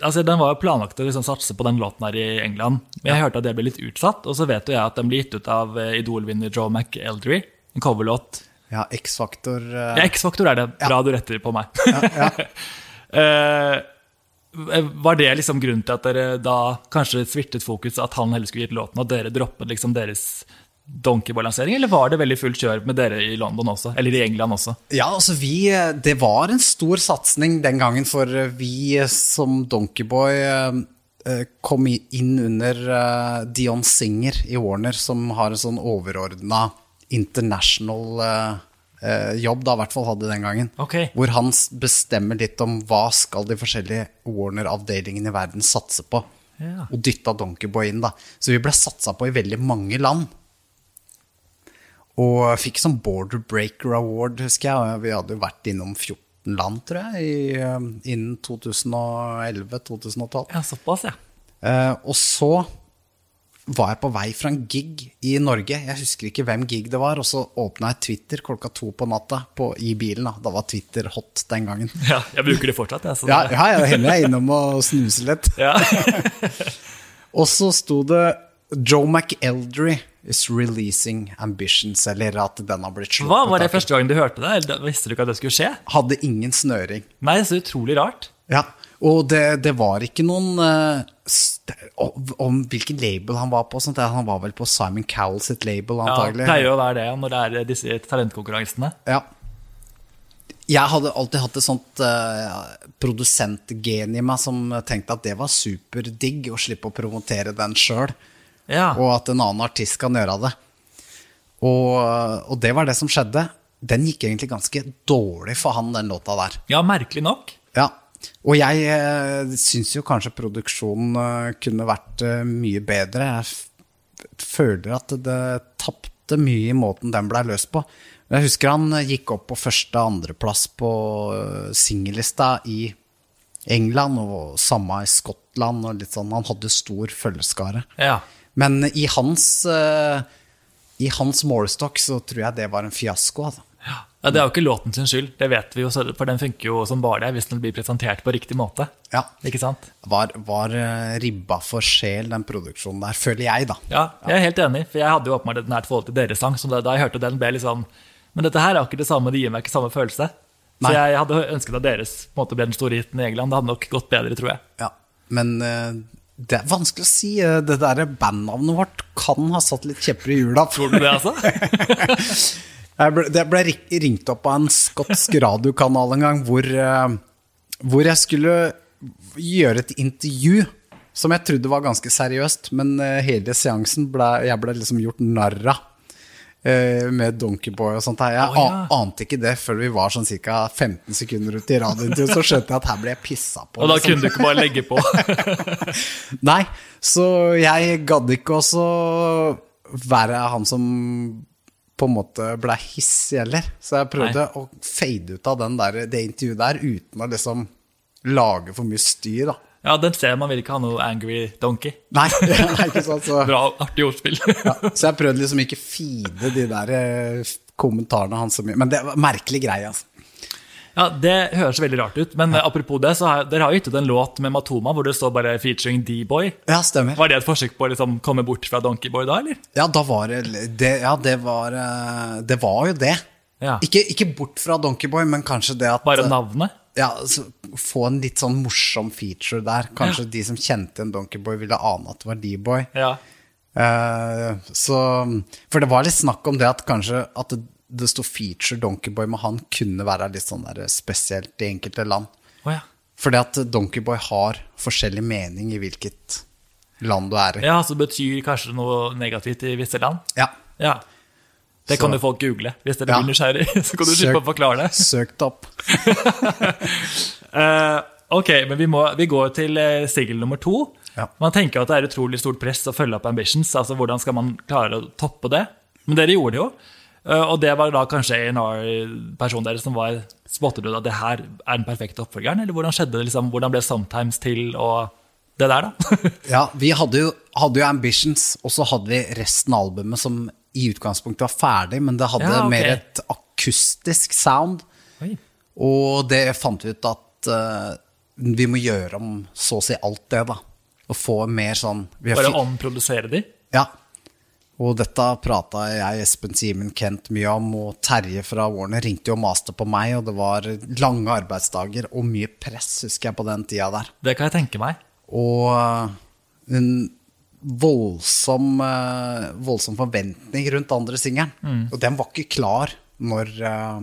altså Den var jo planlagt å liksom satse på den låten her i England. Men jeg hørte at det ble litt utsatt, og så vet jo jeg at den ble gitt ut av eh, Idol-vinner Joe McEldry. En coverlåt. Ja X-faktor uh... Ja, X-faktor er det. Bra du retter på meg. Eh, var det liksom grunnen til at dere da kanskje svirtet fokus, at han heller skulle gitt låten, og dere droppet liksom deres Donkeyboy-lansering, eller var det veldig fullt kjør med dere i London også? Eller i England også? Ja, altså vi Det var en stor satsing den gangen, for vi som Donkeyboy eh, eh, kom inn under eh, Dion Singer i Warner, som har en sånn overordna international eh, eh, jobb, da i hvert fall hadde den gangen. Okay. Hvor han bestemmer litt om hva skal de forskjellige Warner-avdelingene i verden satse på. Ja. Og dytta Donkeyboy inn, da. Så vi ble satsa på i veldig mange land. Og fikk sånn Border Breaker Award, husker jeg. Vi hadde jo vært innom 14 land, tror jeg, i, eh, innen 2011-2012. Ja, såpass, ja. Eh, og så var jeg på vei fra en gig i Norge. Jeg husker ikke hvem gig det var. Og så åpna jeg Twitter klokka to på natta på, i bilen. Da. da var Twitter hot den gangen. Ja, jeg bruker det fortsatt. Jeg, så Ja, ja, jeg hender jeg innom og snuser litt. ja. Og så sto det Joe McEldry is releasing ambitions, eller at den har blitt slått Hva Var det første gang du hørte det? Eller visste du ikke at det skulle skje? Hadde ingen snøring. Nei, så utrolig rart. Ja, og det, det var ikke noen eh, om, om hvilken label han var på. Sånt. Han var vel på Simon Cowell sitt label, antagelig. Ja, pleier å være det når det er disse talentkonkurransene. Ja. Jeg hadde alltid hatt et sånt uh, produsentgen i meg som tenkte at det var superdigg å slippe å promotere den sjøl, Ja. og at en annen artist kan gjøre det. Og, og det var det som skjedde. Den gikk egentlig ganske dårlig for han, den låta der. ja, merkelig nok. Ja. Og jeg uh, syns jo kanskje produksjonen eh, kunne vært eh, mye bedre. Jeg føler at det, tapte mye i måten den blei løst på. Men Jeg husker han eh, gikk opp på første- og andreplass på singellista i England, og samme i Skottland. Og litt sånn. Han hadde stor følgeskare. Ja. Men i hans, eh, i hans målestokk så tror jeg det var en fiasko. Altså. Ja, Det er jo ikke låten sin skyld, det vet vi jo, for den funker jo som bare det hvis den blir presentert på riktig måte. Ja. Ikke sant? Var, var eh, ribba for sjel, den produksjonen der, føler jeg, da. Ja, jeg er helt enig, for jeg hadde jo åpenbart et nært forhold til deres sang, så da, jeg hørte den, ble liksom Men dette her er jo ikke det samme, det gir meg ikke samme følelse. Nei. Så jeg hadde ønsket at deres måte ble den store hiten i England. Det hadde nok gått bedre, tror jeg. Ja, men eh, det er vanskelig å si. Eh, Det der bandnavnet vårt kan ha satt litt kjepper i hjula. Tror du det, altså? Jeg ble, jeg ble ringt opp av en skotsk radiokanal en gang hvor, eh, hvor jeg skulle gjøre et intervju som jeg trodde var ganske seriøst, men eh, hele seansen ble jeg ble liksom gjort narr av. eh, Med Donkeyboy og sånt. her. Jeg oh, ja. ante ikke det før vi var sånn ca. 15 sekunder ute i radiointervjuet. Så skjønte jeg at her ble jeg pissa på. Og da liksom. kunne du ikke bare legge på. Nei, så jeg gadd ikke også være han som på en måte ble hissig heller. Så jeg prøvde å fade ut av den der, det intervjuet der uten å liksom lage for mye styr, da. Ja, den ser man vil ikke ha noe angry donkey. Nei, det er ikke sant. Så, Bra, artig ordspill. ja, så jeg prøvde liksom ikke feede de der eh, kommentarene hans så mye. Men det var merkelig greie, altså. Ja, Det høres veldig rart ut, men apropos det, så har, dere har gitt ut en låt med Matoma hvor det står bare 'featuring D-boy'. Ja, stemmer. Var det et forsøk på å liksom komme bort fra Donkeyboy da, eller? Ja, da var det, Ja, det var eh, Det var jo det. Ja. Ikke, ikke bort fra Donkeyboy, men kanskje det at Bare eh, navnet? Ja, Få en litt sånn morsom feature der. Kanskje de som kjente en Donkeyboy, ville ane at det var D-boy. Ja. Uh, så For det var litt snakk om det at kanskje at det, det sto feature Donkeyboy med han, kunne være litt sånn der spesielt i enkelte land. Oh, ja. Fordi at Donkeyboy har forskjellig mening i hvilket land du er i. ja, så det betyr kanskje noe negativt i visse land? Ja. Ja. Det Så- kan jo folk google hvis dere Ja. blir nysgjerrig. Så kan du slippe å forklare det. Søkt opp. uh, ok, men vi, må, vi går til uh, singel nummer to. Ja. Man tenker at det er utrolig stort press å følge opp Ambitions. altså Hvordan skal man klare å toppe det? Men dere gjorde det jo. Eh, og det var da kanskje A&R-personen deres som var Spottet du at det her er den perfekte oppfølgeren? Eller hvordan skjedde det? liksom, Hvordan ble Sometimes til, og det der, da? Ja, vi hadde jo, hadde jo Ambitions, og så hadde vi resten av albumet som i utgangspunktet var ferdig, men det hadde Ja, okay. mer et akustisk sound. Oi. Og det fant vi ut at uh, vi må gjøre om så å si alt det, da. Og få mer sånn Bare omprodusere de? Ja. Og dette prata jeg, Espen Simen, Kent mye om, og Terje fra Warner ringte jo og maste på meg, og det var lange arbeidsdager og mye press, husker jeg, på den tida der. Det kan jeg tenke meg. Og eh, en voldsom, eh, voldsom forventning rundt andre singelen. Og den var ikke klar når eh,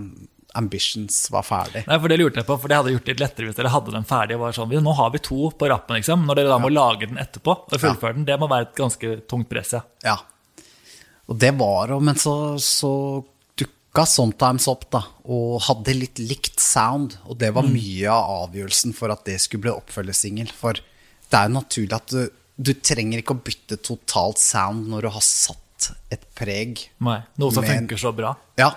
Ambitions var ferdig. Nei, for Det lurte jeg på, for det hadde gjort det litt lettere hvis dere hadde den ferdig. og var sånn, Nå har vi to på rappen, liksom. Når dere da må lage den etterpå og fullføre den, det må være et ganske tungt press. ja. Ja. Og det var jo, men så, så dukka Sometimes opp, da, og hadde litt likt sound. Og det var mye av avgjørelsen for at det skulle bli oppfølgesingel. For det er jo naturlig at du, du trenger ikke å bytte totalt sound når du har satt et preg. Nei, Noe som funker så bra. Ja.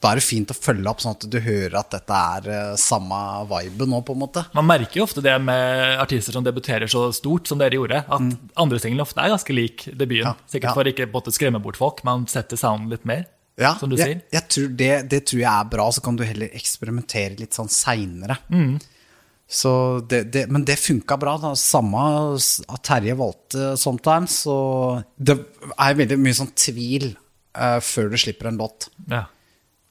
Da er det fint å følge opp, sånn at du hører at dette er eh, samme vibe nå, på en måte. Man merker jo ofte det med artister som debuterer så stort som dere gjorde, at andre singler ofte er ganske lik debuten. Mm. Ja, Sikkert ja. for ikke å skremme bort folk, man setter sounden litt mer, Ja, som du jeg, sier. jeg tror det, det tror jeg er bra, så kan du heller eksperimentere litt sånn seinere. Mm. Så det, det, men det funka bra. Da. Samme at Terje valgte 'Sometimes'. Så det er veldig mye sånn tvil uh, før du slipper en låt. Ja.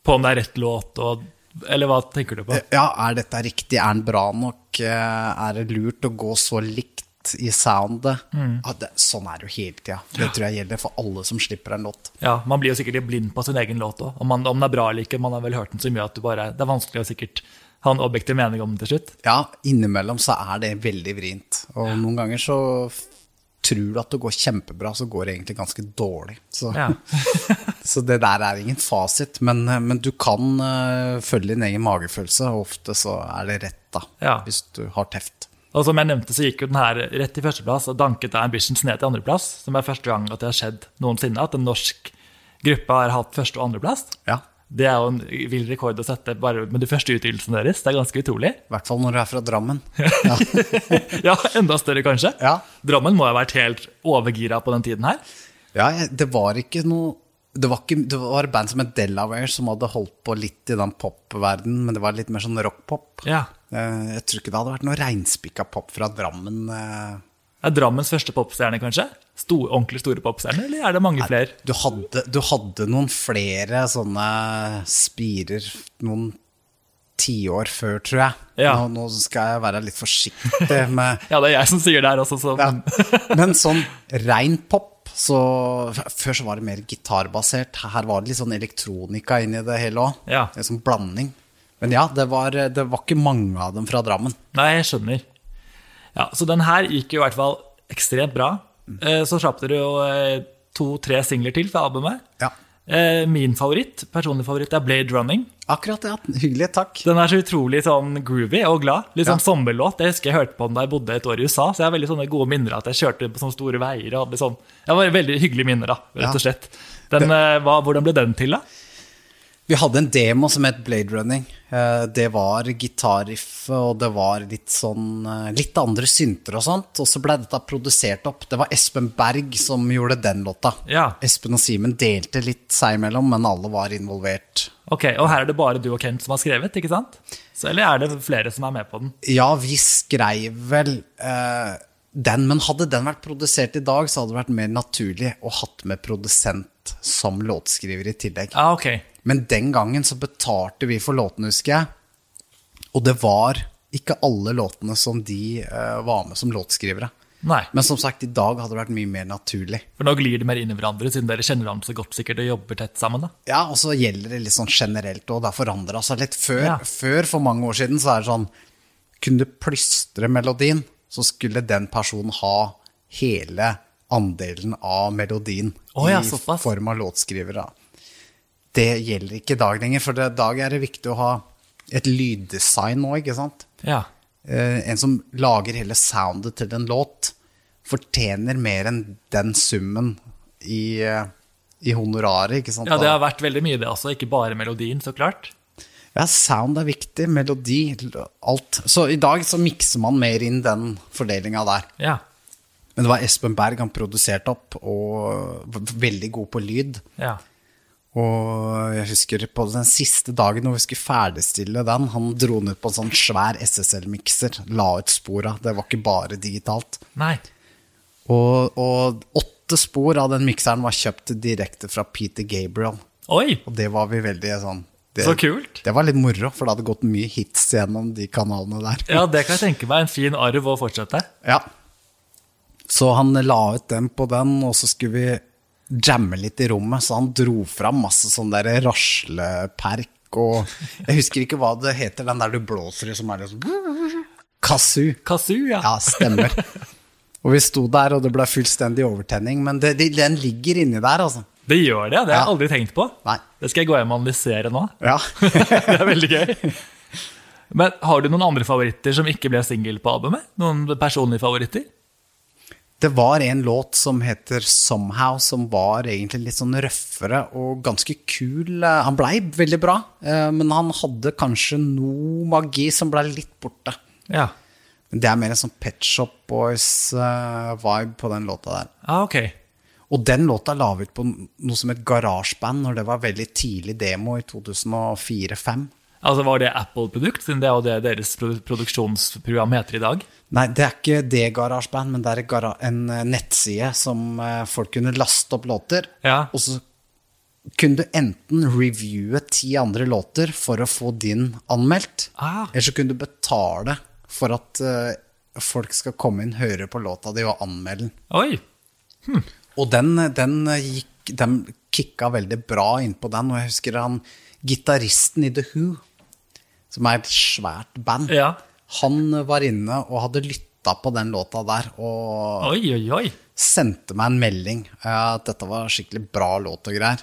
På om det er rett låt, og, eller hva tenker du på? Ja, er dette riktig? Er den bra nok? Eh, Er det lurt å gå så likt i soundet? Mm. Ja, det, sånn er det jo hele tida. Det tror jeg gjelder for alle som slipper en låt. Ja, Man blir jo sikkert blind på sin egen låt òg. Om, om den er bra eller ikke. Man har vel hørt den så mye at du bare, det er vanskelig å sikkert ha en objektiv mening om den til slutt. Ja, innimellom så er det veldig vrient. Og noen ganger så tror du at det går kjempebra, så går det egentlig ganske dårlig. Så, Ja. så det der er ingen fasit. Men, men du kan uh, følge din egen magefølelse, og ofte så er det rett, da. Ja. Hvis du har teft. Og som jeg nevnte, så gikk jo den her rett til førsteplass og danket da Ambitions ned til andreplass. Som er første gang at det har skjedd noensinne at en norsk gruppe har hatt første- og andreplass. Ja. Det er jo en vill rekord å sette bare med de første utgivelsene deres. Det er ganske utrolig. I hvert fall når du er fra Drammen. Ja, enda større, kanskje. Ja. Drammen må ha vært helt overgira på den tiden her. Ja, det var ikke noe det var, ikke, det var band som het Delaware, som hadde holdt på litt i den popverdenen, men det var litt mer sånn rockpop. Ja. Eh, Jeg tror ikke det hadde vært noe reinspikka pop fra Drammen. eh. Er Drammens første popstjerne, kanskje? Sto, ordentlig store popstjerner, eller er det mange flere? Du hadde, du hadde noen flere sånne spirer noen tiår før, tror jeg. Ja. Nå, nå skal jeg være litt forsiktig med Ja, det er jeg som sier det her også, så ja. Men sånn rein pop så Før så var det mer gitarbasert. Her var det litt sånn elektronika inni det hele òg. Ja. En sånn blanding. Men ja, det var, det var ikke mange av dem fra Drammen. Nei, jeg skjønner. Ja, Så den her gikk jo i hvert fall ekstremt bra. Mm. Så slapp dere jo eh, to-tre singler til fra albumet. Ja. Eh, Min favoritt, personlig favoritt er Blade Running. Akkurat, ja. Hyggelig, takk. Den er så utrolig sånn groovy og glad. Litt sånn Ja. sommerlåt. Jeg husker jeg hørte på den da jeg bodde et år i USA, så jeg har veldig sånne gode minner at jeg kjørte på sånne store veier. og hadde sånn, Jeg var veldig hyggelige minner, da, rett og slett. Den, det... hva, hvordan ble den til, da? Vi hadde en demo som het Blade Running. Eh, Det var gitarriffet, og det var litt sånn eh, Litt andre synter og sånt. Og så ble dette produsert opp. Det var Espen Berg som gjorde den låta. Ja. Espen og Simen delte litt seg imellom, men alle var involvert. Ok, Og her er det bare du og Kent som har skrevet, ikke sant? Så, eller er det flere som er med på den? Ja, vi skrev vel eh, den, men hadde den vært produsert i dag, så hadde det vært mer naturlig å hatt med produsent som låtskriver i tillegg. Ah, okay. Men den gangen så betalte vi for låtene, husker jeg. Og det var ikke alle låtene som de uh, var med som låtskrivere. Nei, Men som sagt, i dag hadde det vært mye mer naturlig. for nå glir de mer inn i hverandre, siden dere kjenner hverandre så godt sikkert og jobber tett sammen. da. Ja, og så gjelder det litt sånn generelt, òg. det har forandra seg litt. Før, Ja. før, for mange år siden, så er det sånn Kunne du plystre melodien, så skulle den personen ha hele andelen av melodien oh, ja, i form av låtskrivere. Det gjelder ikke i dag lenger, for i dag er det viktig å ha et lyddesign nå, ikke sant? Ja. Eh, en som lager hele soundet til en låt, fortjener mer enn den summen i, eh, i honoraret, ikke sant? ja, det har vært veldig mye, det også. Ikke bare melodien, så klart. Ja, sound er viktig, melodi, alt. Så i dag så mikser man mer inn den fordelinga der. Ja. Men det var Espen Berg han produserte opp, og var veldig god på lyd. ja. Og jeg husker på den siste dagen når vi skulle ferdigstille den, han dro ned på en sånn svær SSL-mikser, la ut spora. Det var ikke bare digitalt. Nei. Og, og åtte spor av den mikseren var kjøpt direkte fra Peter Gabriel. Oi, Og det var vi veldig sånn det, så kult. Det var litt moro, for det hadde gått mye hits gjennom de kanalene der. Ja, det kan jeg tenke meg. En fin arv å fortsette. Ja. Så han la ut den på den, og så skulle vi jamme litt i rommet, så han dro fram masse sånn der rasleperk og Jeg husker ikke hva det heter, den der du blåser i som er liksom Kazoo. Kazoo, ja. Ja, stemmer. Og vi sto der, og det ble fullstendig overtenning, men det, det, den ligger inni der, altså. Det gjør det, det har jeg aldri tenkt på. Nei. Det skal jeg gå hjem og analysere nå. Ja. Det er veldig gøy. Men har du noen andre favoritter som ikke ble singel på albumet? Noen personlige favoritter? Det var en låt som heter 'Somehow', som var egentlig litt sånn røffere og ganske kul. Han blei veldig bra, eh, men han hadde kanskje noe magi som blei litt borte. Ja. Det er mer en sånn Pet Shop Boys-vibe på den låta der. Ah, ok. Og den låta la vi ut på noe som het garasjeband når det var veldig tidlig demo i 2004-2005. Altså Var det Apple-produkt, siden det er jo det deres produ- produksjonsprogram heter i dag? Nei, det er ikke det garasjeband, men det er en eh, nettside som eh, folk kunne laste opp låter. Ja. Og så kunne du enten reviewe ti andre låter for å få din anmeldt, Ah. eller så kunne du betale for at eh, folk skal komme inn, høre på låta di og anmelde den. Oi. Og den, den gikk De kicka veldig bra inn på den, og jeg husker han gitaristen i The Who, som er et svært band, Ja. han var inne og hadde lytta på den låta der, og Oi, oi, oi. sendte meg en melding eh, at dette var skikkelig bra låt og greier.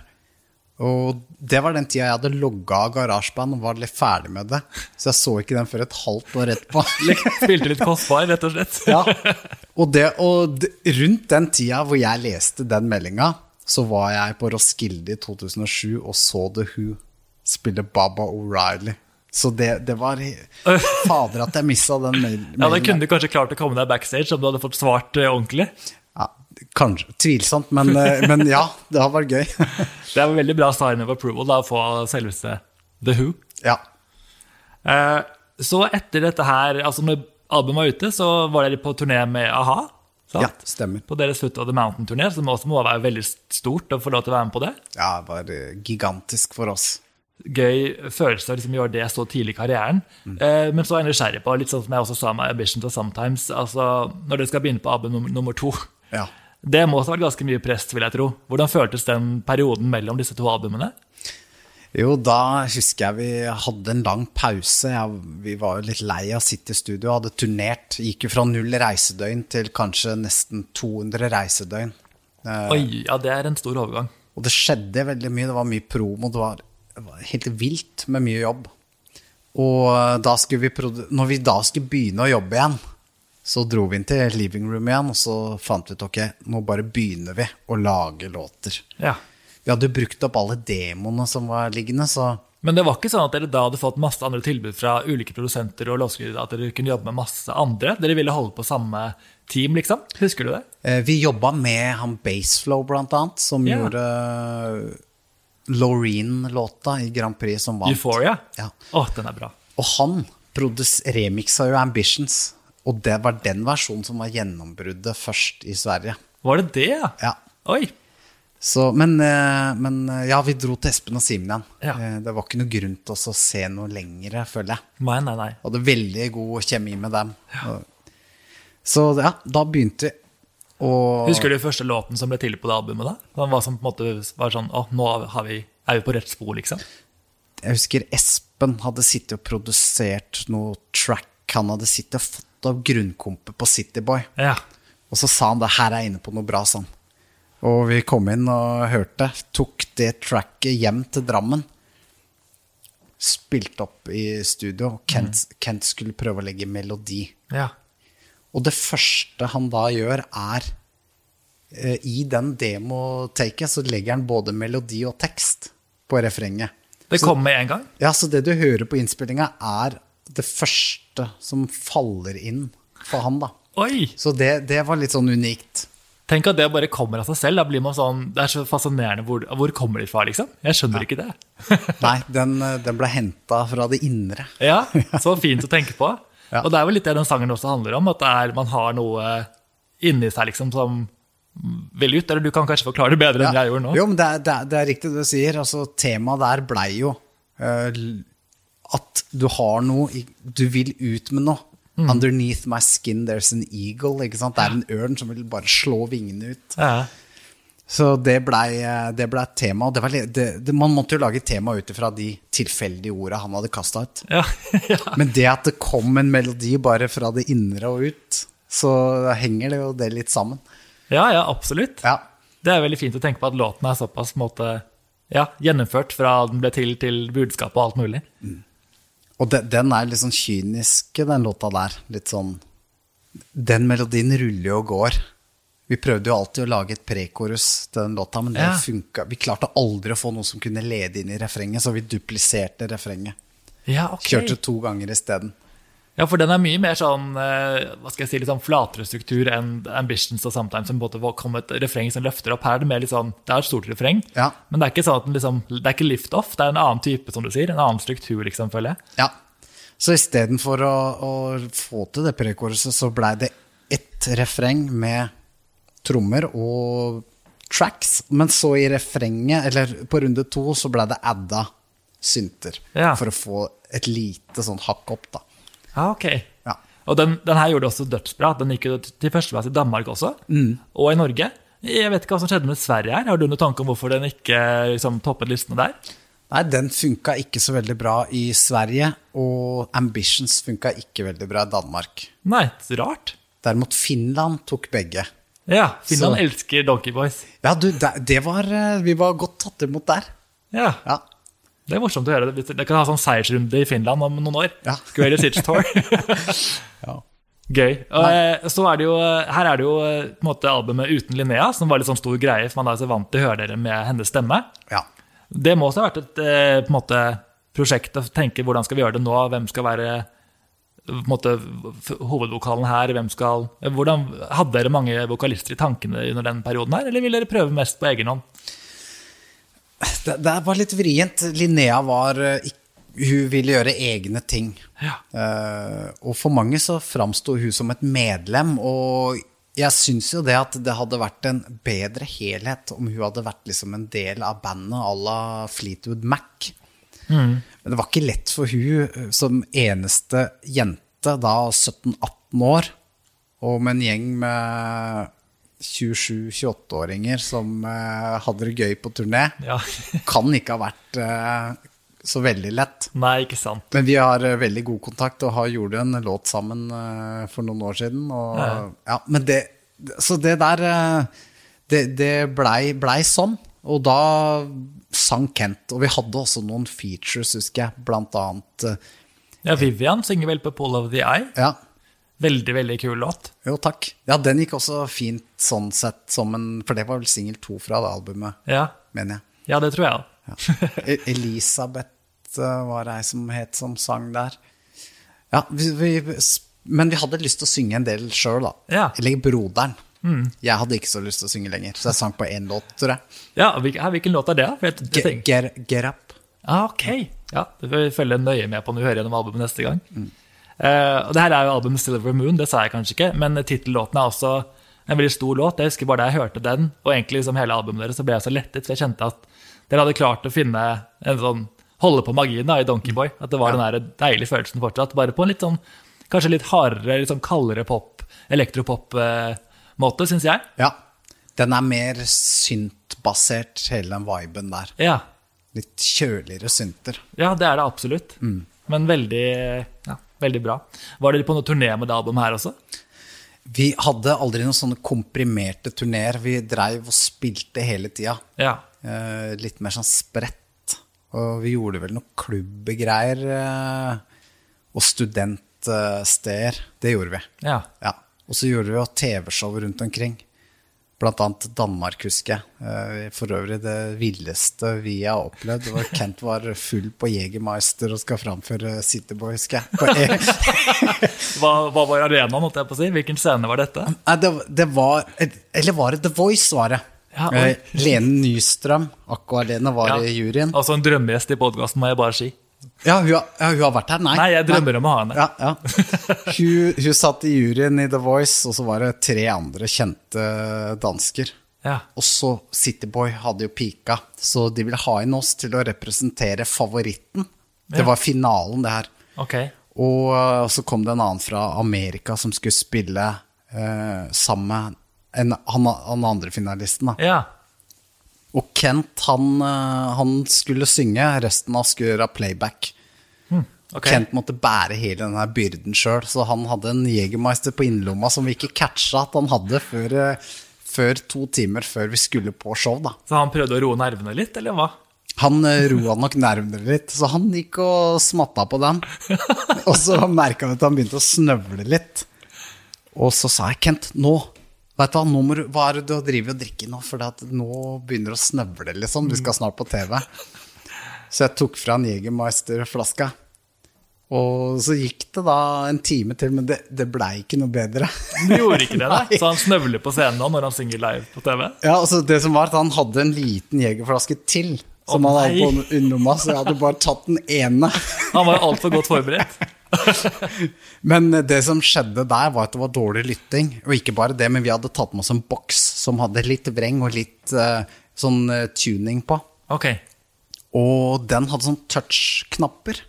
Og det var den tida jeg hadde logga av garasjeband og var litt ferdig med det. Så jeg så ikke den før et halvt år etterpå. Spilte litt kostbar, rett og slett. Ja. Og, det, og rundt den tida hvor jeg leste den meldinga, så var jeg på Roskilde i 2007 og så The Who spille Baba O'Reilly. Så det, det var Fader at jeg missa den mailen. Ja, Da kunne du kanskje klart å komme deg backstage om du hadde fått svart eh, ordentlig. Ja, kanskje. Tvilsomt, men, eh, men ja, det har vært gøy. Det er en veldig bra sign of approval da, å få selveste The Who. ja. Eh, Så etter dette her, altså når albumet var ute, så var dere på turné med a-ha. sant? ja, stemmer. På deres Foot of the Mountain-turné, som også må være veldig stort å få lov til å være med på det. Ja, det var gigantisk for oss. Gøy følelse å liksom gjøre det så tidlig i karrieren. Eh, men så er jeg nysgjerrig på, litt sånn som jeg også sa med Ambition to Sometimes, altså når dere skal begynne på album nummer, nummer to. Ja. Det må ha vært ganske mye press, vil jeg tro. Hvordan føltes den perioden mellom disse to albumene? Jo, da husker jeg vi hadde en lang pause. Jeg, vi var jo litt lei av å sitte i studio, hadde turnert. Gikk jo fra null reisedøgn til kanskje nesten 200 reisedøgn. Eh, Oi, ja, det er en stor overgang. Og det skjedde veldig mye. Det var mye promo. Det var helt vilt med mye jobb. Og eh, da skulle vi når vi da skulle begynne å jobbe igjen, så dro vi inn til living room igjen, og så fant vi ut ok, nå bare begynner vi å lage låter. Ja. Vi hadde brukt opp alle demoene som var liggende, så Men det var ikke sånn at dere da hadde fått masse andre tilbud fra ulike produsenter og låtskrivere, at dere kunne jobbe med masse andre? Dere ville holde på samme team, liksom? Husker du det? Eh, Vi jobba med han Baseflow, blant annet, som Ja. gjorde Loreen-låta i Grand Prix som vant. Euphoria? Ja. Å, den er bra. Og han remiksa jo Ambitions, og det var den versjonen som var gjennombruddet først i Sverige. Var det det, ja? Ja. Oi. Så, men, eh, men eh, ja, vi dro til Espen og Simen igjen. Ja. Eh, Det var ikke noe grunn til oss å se noe lengre, føler jeg. Nei, nei, nei. Hadde veldig god kjemi med dem. Ja. Så ja, da begynte vi. Og Husker du første låten som ble til på det albumet? da? Den var som på en måte var sånn Å, nå har vi, er vi på rett spor, liksom. jeg husker Espen hadde sittet og produsert noe track. Han hadde sittet og fått av grunnkompet på Cityboy. Ja. Og så sa han det her er inne på noe bra, sånn. Og vi kom inn og hørte. Tok det tracket hjem til Drammen. Spilte opp i studio. Kent, mm. Kent skulle prøve å legge melodi. ja. Og det første han da gjør, er eh, I den demotaket så legger han både melodi og tekst på refrenget. Det kommer med en gang? Ja, så det du hører på innspillinga, er det første som faller inn for han, da. Oi! Så det, det var litt sånn unikt. Tenk at det bare kommer av seg selv. Da blir man sånn, Det er så fascinerende. Hvor, hvor kommer de fra, liksom? Jeg skjønner ikke det. Nei, den, eh, den ble henta fra det indre. Ja, Så fint å tenke på. Ja. Og det er vel litt det den sangen også handler om, at det er, man har noe inni seg liksom som vil ut. Eller du kan kanskje forklare det bedre enn jeg gjorde nå. Jo, men det er, det, er, det er riktig det du sier. Altså, temaet der blei jo uh, at du har noe Du vil ut med noe. Mm. Underneath my skin there's an eagle. Ikke sant? Det er en ørn som vil bare slå vingene ut. Ja. Så det blei ble et tema. Det var, det, det, man måtte jo lage tema ut ifra de tilfeldige orda han hadde kasta ut. Ja. ja. Men det at det kom en melodi bare fra det indre og ut, så henger det jo det litt sammen. ja, ja, absolutt. Ja. Det er veldig fint å tenke på at låten er såpass måte, ja, gjennomført fra den ble til til budskapet og alt mulig. Og de, den er litt sånn kynisk, den låta der. Litt sånn Den melodien ruller jo og går. Vi prøvde jo alltid å lage et prekorus til den låta, men det Ja. funka. Vi klarte aldri å få noe som kunne lede inn i refrenget, så vi dupliserte refrenget. Ja, ok. Kjørte to ganger isteden. Ja, for den er mye mer sånn eh, hva skal jeg si, litt sånn flatere struktur enn Ambitions og Sometimes, som både kom et refreng som løfter opp. Her er det mer litt sånn, det er et stort refreng, Ja. men det er ikke sånn at den liksom, det er ikke lift-off, det er en annen type, som du sier. En annen struktur, liksom, føler jeg. Ja. Så istedenfor å, å få til det prekoruset, så blei det ett refreng med trommer og tracks. Men så i refrenget, eller på runde to, så ble det adda synter. Ja. For å få et lite sånn hakk opp, da. Ja, ok. Ja. Og den, den her gjorde det også dødsbra. Den gikk jo til førsteplass i Danmark også, Mm. og i Norge. Jeg vet ikke hva som skjedde med Sverige her. Har du noen tanke om hvorfor den ikke liksom, toppet listene der? Nei, den funka ikke så veldig bra i Sverige, og Ambitions funka ikke veldig bra i Danmark. Nei, rart. Derimot Finland tok begge. Ja, Finland Så- elsker Donkey Boys. Ja, du, det, var eh, Vi var godt tatt imot der. Ja, Ja. Det er morsomt å høre. det. Det kan ha sånn seiersrunde i Finland om noen år. Ja. Greatest Hits Tour. ja. Gøy. Og, eh, så er det jo, her er det jo eh, på en måte albumet uten Linnea, som var litt sånn stor greie, for man er så vant til å høre dere med hennes stemme. ja. Det må også ha vært et eh, måte, prosjekt å tenke hvordan skal vi gjøre det nå, hvem skal være måte, hovedvokalen her, hvem skal hvordan, Hadde dere mange vokalister i tankene under den perioden her, eller ville dere prøve mest på egen hånd? Det, det var litt vrient. Linnea var eh, Hun ville gjøre egne ting. Ja. Uh, og for mange så framsto hun som et medlem, og jeg syns jo det at det hadde vært en bedre helhet om hun hadde vært liksom en del av bandet à la Fleetwood Mac. Men det var ikke lett for hun eh, som eneste jente, da 17-18 år, og med en gjeng med 27-28-åringer som uh, hadde det gøy på turné, ja. kan ikke ha vært uh, så veldig lett. Nei, ikke sant. Men vi har uh, veldig god kontakt og har gjort en låt sammen for noen år siden. Og, Ja. ja. men det, så det der Det, det blei blei sånn. Og da sang Kent. Og vi hadde også noen features, husker jeg. Blant annet eh, Ja, Vivian synger vel på Pull of the Eye. Ja, Veldig, veldig kul låt. jo takk. Ja, den gikk også fint sånn sett som en For det var vel singel to fra det albumet, Ja, mener jeg. ja det tror jeg òg. Ja. E- Elisabeth eh, var ei som het som sang der. Ja, vi, vi, men vi hadde lyst til å synge en del sjøl, da. Ja. Eller broderen. Jeg hadde ikke så lyst til å synge lenger, så jeg sang på én låt, tror jeg. Ja, hvilken låt er det? Jeg, Get, get, Up. ah, ok. Ja, det får vi følge nøye med på når vi hører gjennom albumet neste gang. Eh, og det her er jo albumet Silver Moon, det sa jeg kanskje ikke, men tittellåten er også en veldig stor låt. Jeg husker bare da jeg hørte den, og egentlig liksom hele albumet deres, så ble jeg så lettet, for jeg kjente at dere hadde klart å finne en sånn holde på magien da, i Donkeyboy. At det var den der deilige følelsen fortsatt, bare på en litt sånn kanskje litt hardere, litt sånn kaldere pop, elektropop-måte, syns jeg. Ja. Den er mer syntbasert, hele den viben der. Ja. Litt kjøligere synter. Ja, det er det absolutt. Men veldig, ja, veldig bra. Var dere på noen turné med det albumet her også? Vi hadde aldri noen sånne komprimerte turneer. Vi dreiv og spilte hele tida. Ja. Eh, litt mer sånn spredt. Og vi gjorde vel noen klubbegreier. Eh, og studentsteder. Det gjorde vi. ja. Ja. Og så gjorde vi jo TV-show rundt omkring. Blant annet Danmark, husker jeg. Eh, For øvrig det villeste vi har opplevd. Det var Kent var full på Jegermeister og skal framføre Cityboy, husker jeg. E Hva, hva var arenaen, måtte jeg på å si? Hvilken scene var dette? Nei, det, det var Eller var det The Voice, var det? Ja. Eh, Lene Nystrøm, Aqua-Lene, var Ja. i juryen. Altså en drømmegjest i podkasten, må jeg bare si. Ja hun, har, ja, hun har vært her? Nei. Nei, jeg drømmer om å ha henne. Ja, ja. Hun, hun satt i juryen i The Voice, og så var det tre andre kjente dansker. Ja. Og så Cityboy hadde jo pika, så de ville ha inn oss til å representere favoritten. Det var finalen, det her. Okay. Og og så kom det en annen fra Amerika som skulle spille eh, sammen med han, han andre finalisten. Da. Og Kent, han, øh, han skulle synge, resten av skulle gjøre playback. ok. Kent måtte bære hele denne byrden sjøl, så han hadde en Jegermeister på innerlomma som vi ikke catcha at han hadde før, øh, før to timer før vi skulle på show. da. Så han prøvde å roe nervene litt, eller hva? Han eh, roa nok nervene litt, så han gikk og smatta på den. Og så merka vi at han begynte å snøvle litt. Og så sa jeg, Kent, nå, Vet du nå må du, hva er det du driver og drikker nå? For nå begynner det å snøvle, liksom. Du skal snart på TV. Så jeg tok fra en Jegermeister-flaska. Og så gikk det da en time til, men det, det blei ikke noe bedre. Du gjorde ikke det, da? Så han snøvler på scenen nå når han synger live på TV? Ja, altså Det som var at Han hadde en liten jegerflaske til som oh, han hadde på underlomma, så jeg hadde bare tatt den ene. Han var jo altfor godt forberedt. Men det som skjedde der, var at det var dårlig lytting. Og ikke bare det, men vi hadde tatt med oss en boks som hadde litt vreng og litt uh, sånn uh, tuning på. Okay. Og den hadde sånn touch-knapper.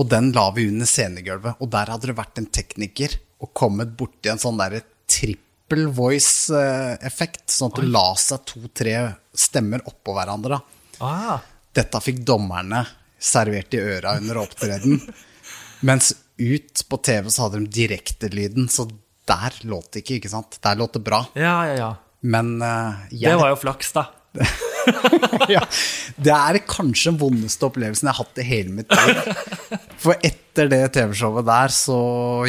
Og den la vi under scenegulvet. Og der hadde det vært en tekniker og kommet borti en sånn derre trippel voice-effekt. Sånn at det la seg to-tre stemmer oppå hverandre. Ah, Dette fikk dommerne servert i øra under opptreden. Mens ut på TV så hadde de direktelyden, så der låt det ikke, ikke sant? Der låt det bra. ja, ja, ja. Men eh, Det var jo flaks, da. ja, det er kanskje den vondeste opplevelsen jeg har hatt i hele mitt liv. For etter det TV-showet der, så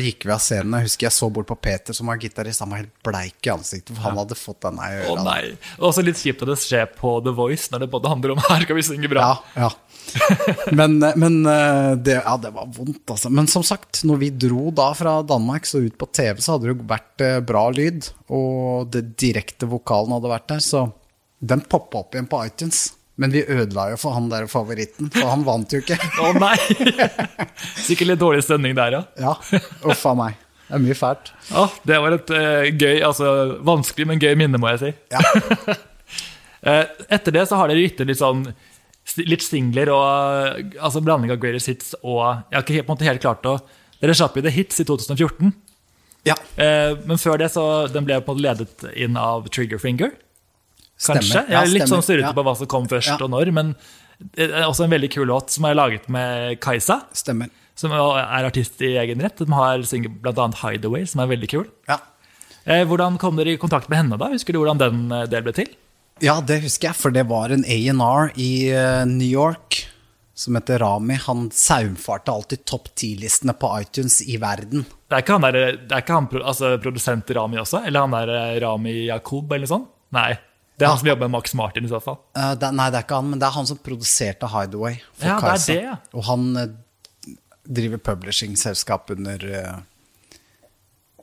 gikk vi av scenen. Jeg husker jeg så bort på Peter, som var gitarist. Han var helt bleik i ansiktet, for han hadde fått denne i Å øra. nei. Og også litt kjipt at det skjer på The Voice, når det både handler om her kan vi synge bra. Ja, ja. Men, men eh, det, ja, det var vondt, altså. Men som sagt, når vi dro da fra Danmark så ut på TV, så hadde det jo vært eh, bra lyd. Og det direkte vokalen hadde vært der, så den poppa opp igjen på iTunes. Men vi ødela jo for han der favoritten, for han vant jo ikke. Å nei! Sikkert litt dårlig stemning der, ja. Ja, uff a meg. Det er mye fælt. Å, det var et uh, gøy, altså vanskelig, men gøy minne, må jeg si. Ja. Eh, etter det så har dere gitt ut litt sånn litt singler og eh, altså blanding av greatest hits og Jeg har ikke helt, på en måte helt klart å Dere slapp jo The Hits i 2014. ja. Eh, men før det så den ble på en måte ledet inn av Triggerfinger. Kanskje? Jeg er litt stemmer. sånn surrete på hva som kom først og når, men det er også en veldig kul låt som er laget med Kajsa, Stemmer. som er artist i egen rett. De har synger bl.a. Hideaway, som er veldig kul. Ja. Eh, hvordan kom dere i kontakt med henne, da? Husker du hvordan den eh, del ble til? Ja, det husker jeg, for det var en A&R i eh, New York som heter Rami. Han saumfarte alltid topp 10-listene på iTunes i verden. Det er ikke han, der, det er ikke han altså, produsent Rami også? Eller han der Rami Jakob, eller noe sånt? Nei. Det er han som jobber med Max Martin, i så fall. Uh, det, nei, det er ikke han, men det er han som produserte Hideaway. For Ja, det er Kajsa. det. Og han uh, driver publishing-selskap under uh,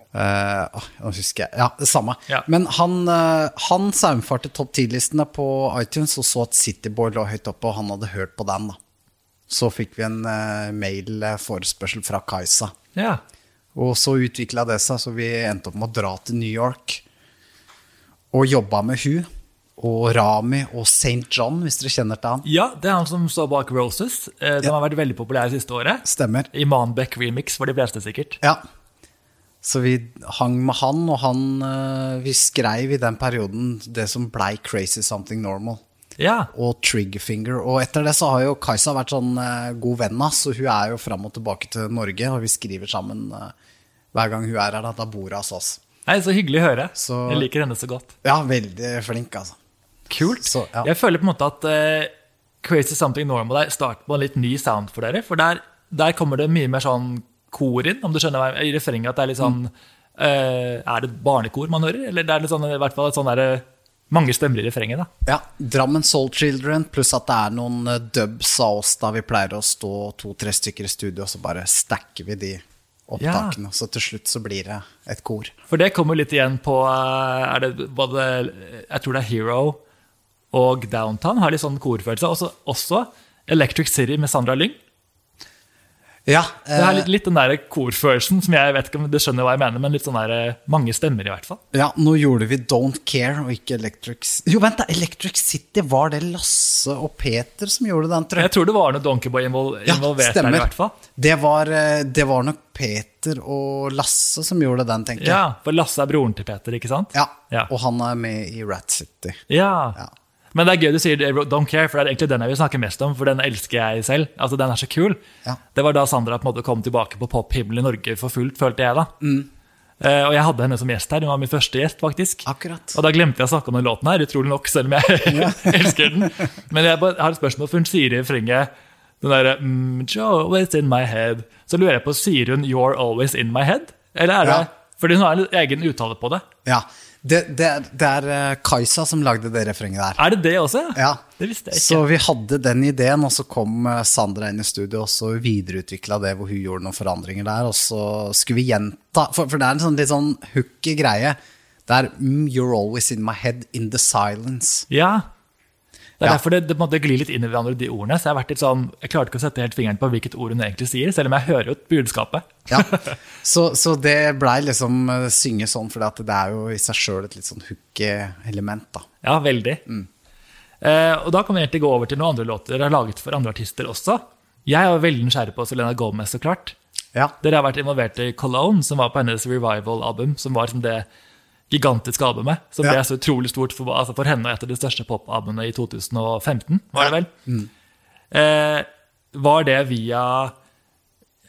Uh, Nå husker jeg Ja, det samme. Ja. Men han, uh, han saumfarte topp 10-listene på iTunes og så at Cityboy lå høyt oppe, og han hadde hørt på den. da. Så fikk vi en uh, mail-forespørsel fra Kajsa. Ja. Og så utvikla det seg, så vi endte opp med å dra til New York og jobba med hun og Rami og St. John, hvis dere kjenner til han. ja, det er han som står bak Roses. De ja. har vært veldig populær siste året. Stemmer. I Manbeck remix for de fleste, sikkert. Ja. Så vi hang med han, og han eh, Vi skreiv i den perioden det som blei Crazy Something Normal. Ja. Og Triggerfinger. Og etter det så har jo Kajsa vært sånn eh, god venn av så hun er jo fram og tilbake til Norge, og vi skriver sammen eh, hver gang hun er her. Da, da bor hun hos oss. Nei, Så hyggelig å høre. Så- Jeg liker henne så godt. Ja, veldig flink, altså. Kult. Så, ja. Jeg føler på en måte at uh, Crazy Something Normal er start på en litt ny sound for dere. For der, der kommer det mye mer sånn kor inn, om du skjønner I refrenget at det er litt sånn eh, Er det barnekor man hører? Eller det er litt sånn, i hvert fall et sånn der, eh, mange stemmer i refrenget, da. Ja, Drammen Soul Children, pluss at det er noen dubs av oss da vi pleier å stå to-tre stykker i studio, og så bare stacker vi de opptakene. Så til slutt så blir det et kor. For det kommer litt igjen på er det både, Jeg tror det er Hero og Downtown har litt sånn korfølelse. Også, også Electric City med Sandra Lyng. Ja, Det er eh, litt, litt den der korfølelsen som jeg vet ikke om du skjønner hva jeg mener, men litt sånn der, eh, mange stemmer i hvert fall. ja, nå gjorde vi Don't Care og ikke Electric City Jo, vent, da! Electric City, var det Lasse og Peter som gjorde den, tror jeg? Jeg tror det var noe Donkeyboy invol Ja, involvert der i hvert fall. Det var, eh, det var nok Peter og Lasse som gjorde den, tenker jeg. Ja, For Lasse er broren til Peter, ikke sant? Ja, Ja. Og han er med i Rat City. Ja. Ja. Men det er gøy du sier Don't Care, for det er egentlig den jeg vil snakke mest om, for den elsker jeg selv. Altså, Den er så kul. Ja. Det var da Sandra på en måte kom tilbake på pophimmelen i Norge for fullt, følte jeg da. Mm. Uh, og jeg hadde henne som gjest her. Hun var min første gjest, faktisk. Akkurat. Og da glemte jeg å snakke om den låten her, utrolig nok, selv om jeg elsker den. Men jeg har et spørsmål, for hun sier i refrenget den derre mm, You're always in my head. Så lurer jeg på, sier hun 'You're always in my head'? Eller er det Ja. Fordi hun har en egen uttale på det. Ja. Det, det, det er eh, Kajsa som lagde det refrenget der. Er det det også? Ja. Det visste jeg ikke. Så vi hadde den ideen, og så kom eh, Sandra inn i studio, og så videreutvikla det hvor hun gjorde noen forandringer der, og så skulle vi gjenta For, for det er en sånn litt sånn hooky greie. Det er mm, You're always in my head in the silence. Ja. Det er Ja. derfor det, det på en måte glir litt inn i hverandre, de ordene. Så jeg har vært litt sånn, jeg klarte ikke å sette helt fingeren på hvilket ord hun egentlig sier, selv om jeg hører jo budskapet. Ja. Så, så det blei liksom eh, synge sånn, for det er jo i seg sjøl et litt sånn hooky element, da. Ja, veldig. Eh, og da kan vi egentlig gå over til noen andre låter dere har laget for andre artister også. Jeg er veldig nysgjerrig på Selena Gomez, så klart. Ja. Dere har vært involvert i Cologne, som var på hennes revival-album, som var som det gigantiske albumet, som Ja. ble så utrolig stort for, altså for henne et av de største popalbumene i 2015, var det vel? Eh, var det via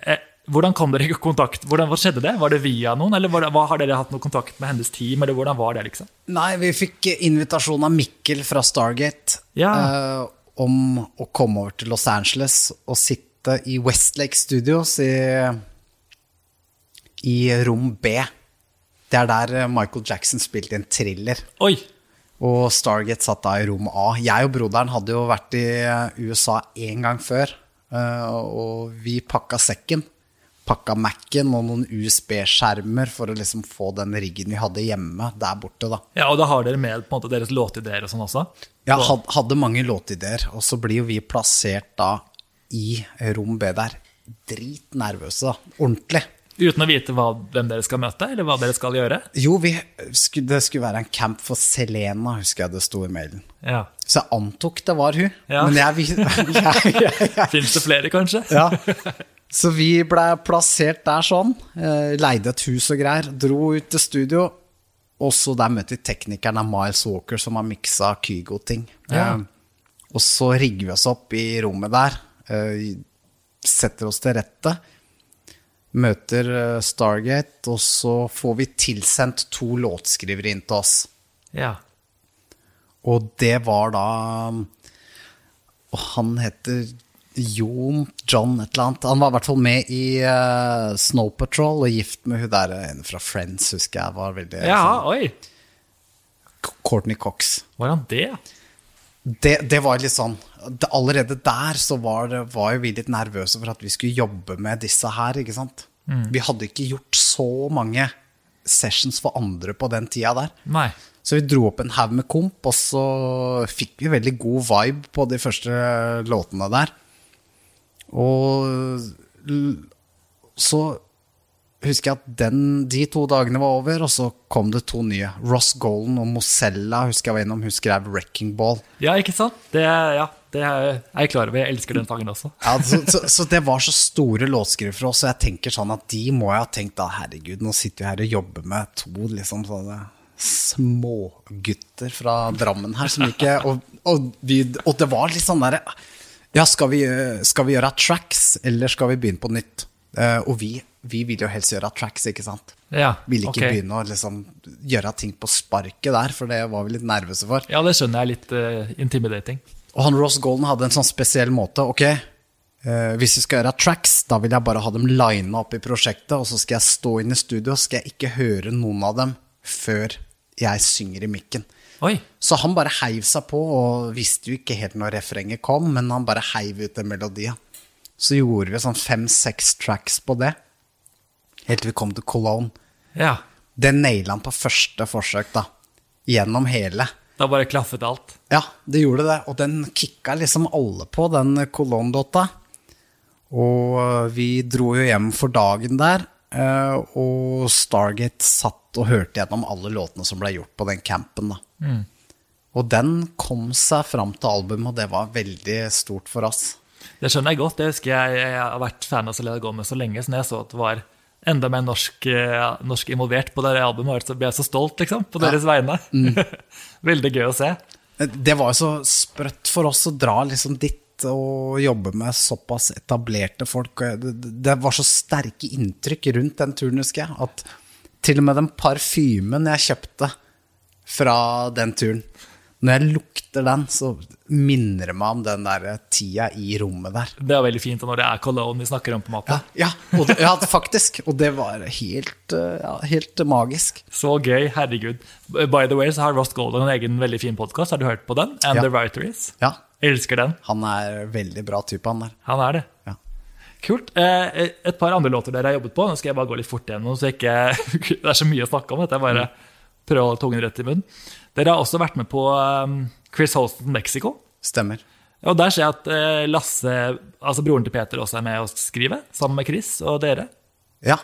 eh, Hvordan kom dere i kontakt? Hvordan, hva skjedde det? Var det via noen, eller var det, har dere hatt noe kontakt med hennes team, eller hvordan var det, liksom? Nei, vi fikk invitasjon av Mikkel fra Stargate Ja. eh, om å komme over til Los Angeles og sitte i Westlake Studios i, i rom B. Det er der eh, Michael Jackson spilte en thriller. Oi! Og Stargate satt da i rom A. Jeg og broderen hadde jo vært i eh, USA én gang før. eh, Og vi pakka sekken. Pakka Mac-en og noen USB-skjermer for å liksom få den riggen vi hadde hjemme der borte. da. Ja, Og da har dere med på en måte deres låtideer og sånn også? Ja, hadde mange låtideer, og så blir jo vi plassert da i rom B der. Dritnervøse, da. Ordentlig. Uten å vite hva, hvem dere skal møte, eller hva dere skal gjøre? Jo, vi, det skulle være en camp for Selena, husker jeg det sto i mailen. Ja. Så jeg antok det var hun. Ja. Men jeg, jeg, jeg, Fins det flere, kanskje? Ja. Så vi ble plassert der sånn. eh, Leide et hus og greier. Dro ut til studio. Og så der møtte vi teknikeren av Miles Walker, som har miksa Kygo-ting. Ja. Eh, og så rigger vi oss opp i rommet der. eh, setter oss til rette. Møter eh, Stargate, og så får vi tilsendt to låtskrivere inn til oss. Ja. Og det var da Og han heter Jon John et eller annet. Han var i hvert fall med i uh, Snow Patrol og gift med hun der en fra Friends, husker jeg. var veldig ja, sånn, oi! Courtney Cox. Var han det? Det, det var litt sånn det, Allerede der så var, det, var jo vi litt nervøse for at vi skulle jobbe med disse her, ikke sant. Vi hadde ikke gjort så mange sessions for andre på den tida der. Nei. Så vi dro opp en haug med komp, og så fikk vi veldig god vibe på de første låtene der. Og så husker jeg at den, de to dagene var over, og så kom det to nye. Ross Golden og Mozella husker jeg var innom. Hun skrev 'Wrecking Ball'. Ja, ikke sant? Det, ja, det er jeg klar over. Jeg elsker den sangen også. Ja, så, så, så det var så store låtskrivere for oss, og jeg tenker sånn at de må jeg ha tenkt da, herregud, nå sitter vi her og jobber med to liksom sånne smågutter fra Drammen her som ikke Og, og, vi, og det var litt sånn derre Ja, skal vi, skal vi gjøre tracks, eller skal vi begynne på nytt? Uh, og vi, vi vil jo helst gjøre tracks, ikke sant? Ja, Ville ikke okay. begynne å liksom gjøre ting på sparket der, for det var vi litt nervøse for. Ja, det skjønner jeg. Litt uh, intimidating. Og han Ross Golden hadde en sånn spesiell måte. Ok, uh, hvis vi skal gjøre tracks, da vil jeg bare ha dem lina opp i prosjektet, og så skal jeg stå inne i studio, og skal jeg ikke høre noen av dem før jeg synger i mikken. Oi! Så han bare heiv seg på, og visste jo ikke helt når refrenget kom, men han bare heiv ut den melodien. Så gjorde vi sånn fem-seks tracks på det, helt til vi kom til Cologne. Ja. Det naila han på første forsøk, da. Gjennom hele. Da bare klaffet alt. Ja, det gjorde det. Og den kicka liksom alle på, den Cologne-låta. Og vi dro jo hjem for dagen der, eh, og Stargate satt og hørte gjennom alle låtene som ble gjort på den campen. da. Og den kom seg fram til albumet, og det var veldig stort for oss. Det skjønner jeg godt. Det husker jeg, jeg har vært fan av Selena Gomez så lenge, så når jeg så at det var enda mer norsk, eh, norsk involvert på det albumet, så ble jeg så stolt, liksom, på deres vegne. Veldig gøy å se. Det var jo så sprøtt for oss å dra liksom dit og jobbe med såpass etablerte folk. Det, det var så sterke inntrykk rundt den turen, husker jeg. At til og med den parfymen jeg kjøpte fra den turen, Når jeg lukter den, så minner meg om den der tida i rommet der. Det er veldig fint når det er cologne vi snakker om på maten. Ja, Ja, og ja faktisk. Og det var helt, eh, ja, helt magisk. Så gøy. Herregud. By the way så har Ross Golden en egen veldig fin podkast. Har du hørt på den? And. The Writeries. Ja, Elsker den. han er veldig bra type, han der. Han er det. Ja. Kult. Eh, et par andre låter dere har jobbet på. Nå skal jeg bare gå litt fort gjennom, så ikke, det er så mye å snakke om. Dette jeg bare prøver å holde tungen rett i munnen. Dere har også vært med på um, Chris Holston Mexico. Stemmer. Og der ser jeg at eh, Lasse, altså broren til Peter, også er med å skrive, sammen med Chris og dere. Ja.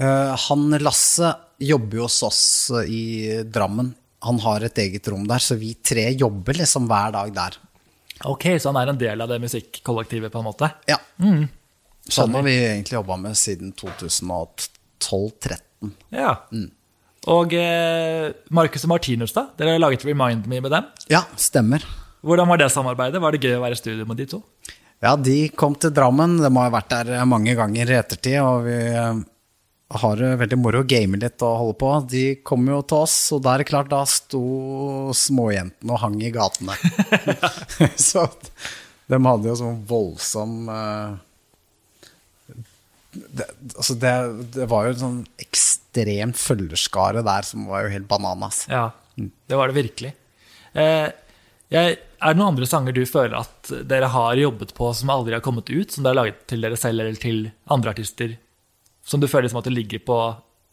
eh, han Lasse jobber jo hos oss eh, i Drammen. Han har et eget rom der, så vi tre jobber liksom hver dag der. Ok, Så han er en del av det musikkollektivet, på en måte? Ja. Sånn har vi egentlig jobba med siden 2012-2013. Ja. Og eh, Marcus og Martinus, da? Dere har laget Remind Me med dem. Ja, stemmer. Hvordan var det samarbeidet? Var det gøy å være i studio med de to? Ja, de kom til Drammen. De har vært der mange ganger i ettertid, og vi eh, har det veldig moro å game litt og holde på. De kom jo til oss, og da er det klart, da sto småjentene og hang i gatene. Så de hadde jo sånn voldsom eh, det, altså det, det var jo en sånn ekstrem følgerskare der som var jo helt bananas. Ja, det var det virkelig. Eh, jeg, er det noen andre sanger du føler at dere har jobbet på som aldri har kommet ut, som dere har laget til dere selv eller til andre artister, som du føler som at det ligger på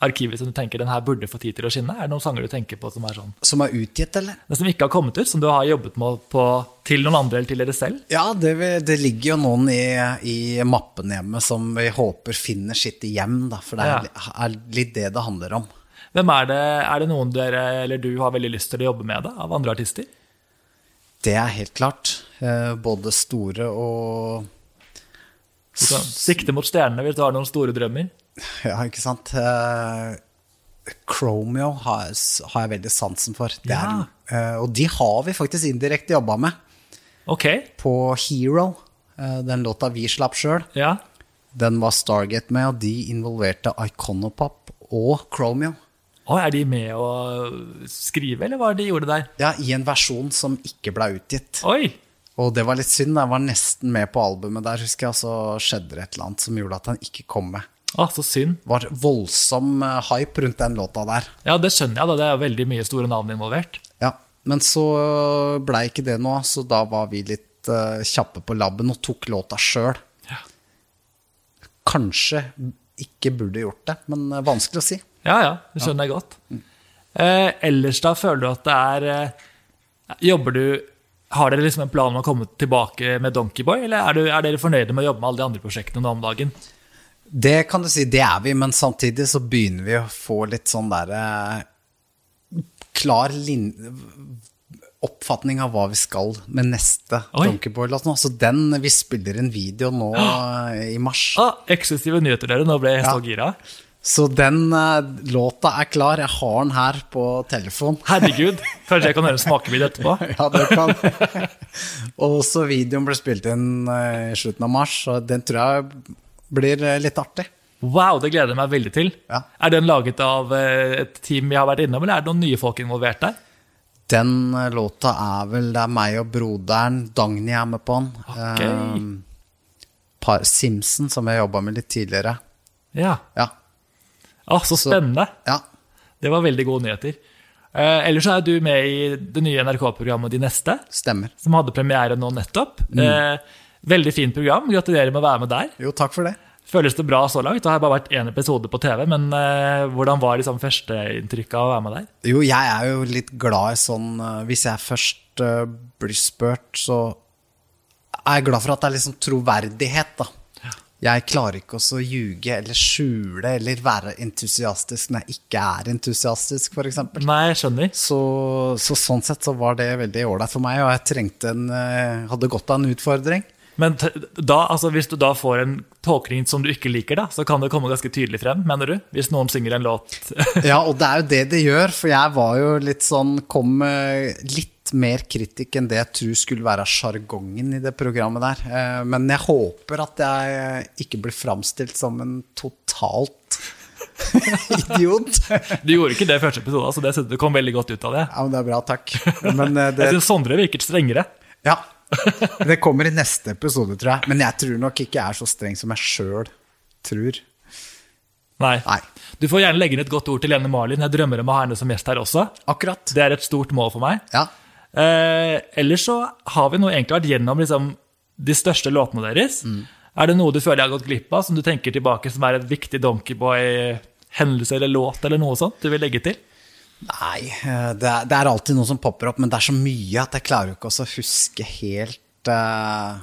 arkivet som du tenker den her burde få tid til å skinne? Er det noen sanger du tenker på som er sånn? Som er utgitt, eller? Men som ikke har kommet ut, som du har jobbet med på, til noen andre eller til dere selv? Ja, det, det ligger jo noen i, i mappen hjemme som vi håper finner sitt hjem, da, for det er, ja. er litt det det handler om. Hvem er det, er det noen dere eller du har veldig lyst til å jobbe med da, av andre artister? Det er helt klart. Eh, både store og Du kan sikte mot stjernene hvis du har noen store drømmer. Ja, ikke sant. Eh, Chromeo har, har jeg veldig sansen for. Ja. er, eh, og de har vi faktisk indirekte jobba med Ok, på Hero. eh, den låta vi slapp sjøl. ja. Den var Stargate med, og de involverte Iconopop og Chromeo. Å, er de med å skrive, eller hva det de gjorde der? Ja, I en versjon som ikke ble utgitt. Oi! Og det var litt synd. Jeg var nesten med på albumet der, husker jeg, og så skjedde det et eller annet som gjorde at han ikke kom med. Å, så synd. Det var voldsom eh, hype rundt den låta der. Ja, det skjønner jeg, da. Det er veldig mye store navn involvert. Ja, Men så blei ikke det noe, så da var vi litt uh, kjappe på labben og tok låta sjøl. Ja. Kanskje ikke burde gjort det, men eh, vanskelig å si. Ja, ja, det skjønner jeg godt. Eh, ellers da, føler du at det er eh, Jobber du Har dere liksom en plan om å komme tilbake med Donkeyboy, eller er, du, er dere fornøyde med å jobbe med alle de andre prosjektene nå om dagen? Det kan du si, det er vi, men samtidig så begynner vi å få litt sånn derre Klar lin oppfatning av hva vi skal med neste Donkey Donkeyboy-låt nå. Så den Vi spiller en video nå eh, i mars. Ah, eksklusive nyheter, dere. Nå ble jeg så Ja. gira. Så den eh, låta er klar. Jeg har den her på telefon. Herregud. Kanskje jeg kan høre en smakebit etterpå? Ja, det kan. og så videoen ble spilt inn eh, i slutten av mars, og den tror jeg blir eh, litt artig. Wow, det gleder jeg meg veldig til. Ja. Er den laget av eh, et team vi har vært innom, eller er det noen nye folk involvert der? Den eh, låta er vel Det er meg og broderen. Dagny er med på den. Ok. Um, par Simpson, som jeg jobba med litt tidligere. Ja. Ja. Ah, så spennende. ja. Det var veldig gode nyheter. Uh, ellers så er du med i det nye NRK-programmet De neste, Stemmer. som hadde premiere nå nettopp. Eh, veldig fint program. Gratulerer med å være med der. Jo, takk for det. Føles det bra så langt? Det har bare vært én episode på TV, men uh, hvordan var liksom førsteinntrykket av å være med der? Jo, jeg er jo litt glad i sånn uh, Hvis jeg først uh, blir spurt, så er jeg glad for at det er liksom troverdighet, da. Jeg klarer ikke å ljuge eller skjule eller være entusiastisk når jeg ikke er entusiastisk, f.eks. Nei, jeg skjønner. Så, så sånn sett så var det veldig ålreit for meg, og jeg trengte en Hadde godt av en utfordring. Men da, altså, hvis du da får en tolkning som du ikke liker, da, så kan det komme ganske tydelig frem, mener du? Hvis noen synger en låt Ja, og det er jo det det gjør, for jeg var jo litt sånn Kom litt mer kritikk enn det jeg tror skulle være sjargongen i det programmet der. Eh, Men jeg håper at jeg ikke blir framstilt som en totalt Idiot. Du gjorde ikke det i første episode, så det synes du kom veldig godt ut av det. Ja, men det er bra, takk. Men eh, Jeg syns Sondre virket strengere. ja, det kommer i neste episode, tror jeg. Men jeg tror nok ikke jeg er så streng som jeg sjøl tror. Nei. Nei. Du får gjerne legge inn et godt ord til Lene Marlin. Jeg drømmer om å ha henne som gjest her også. Akkurat. Det er et stort mål for meg. Ja. Eh, ellers så har vi nå egentlig vært gjennom liksom, de største låtene deres. Er det noe du føler jeg har gått glipp av, som du tenker tilbake som er et viktig Donkeyboy-hendelse eller låt eller noe sånt du vil legge til? Nei, eh, det er, det er alltid noe som popper opp, men det er så mye at jeg klarer jo ikke å huske helt uh,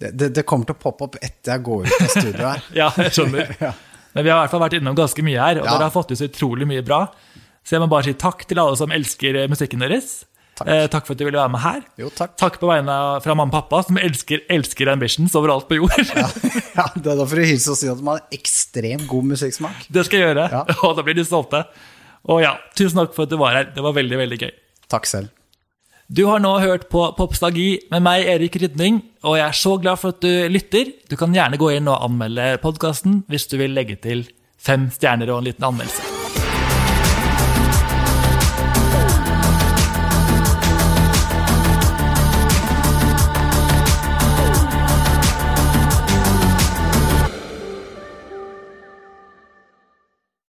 det, det, det kommer til å poppe opp etter jeg går ut av studio her. Ja, jeg skjønner. Ja. Men vi har i hvert fall vært innom ganske mye her, og Ja. dere har fått ut så utrolig mye bra. Så jeg må bare si takk til alle som elsker eh, musikken deres. Takk. Eh, takk for at du ville være med her. Jo, takk. Takk på vegne av fra mamma og pappa, som elsker, elsker Ambitions overalt på jord. Ja, det er da for å hilse og si at man har ekstremt god musikksmak. Det skal jeg gjøre, Ja. og da blir de stolte. Og ja, tusen takk for at du var her. Det var veldig, veldig gøy. Takk selv. Du har nå hørt på Popstagi med meg, Erik Rydning, og jeg er så glad for at du lytter. Du kan gjerne gå inn og anmelde podkasten hvis du vil legge til fem stjerner og en liten anmeldelse.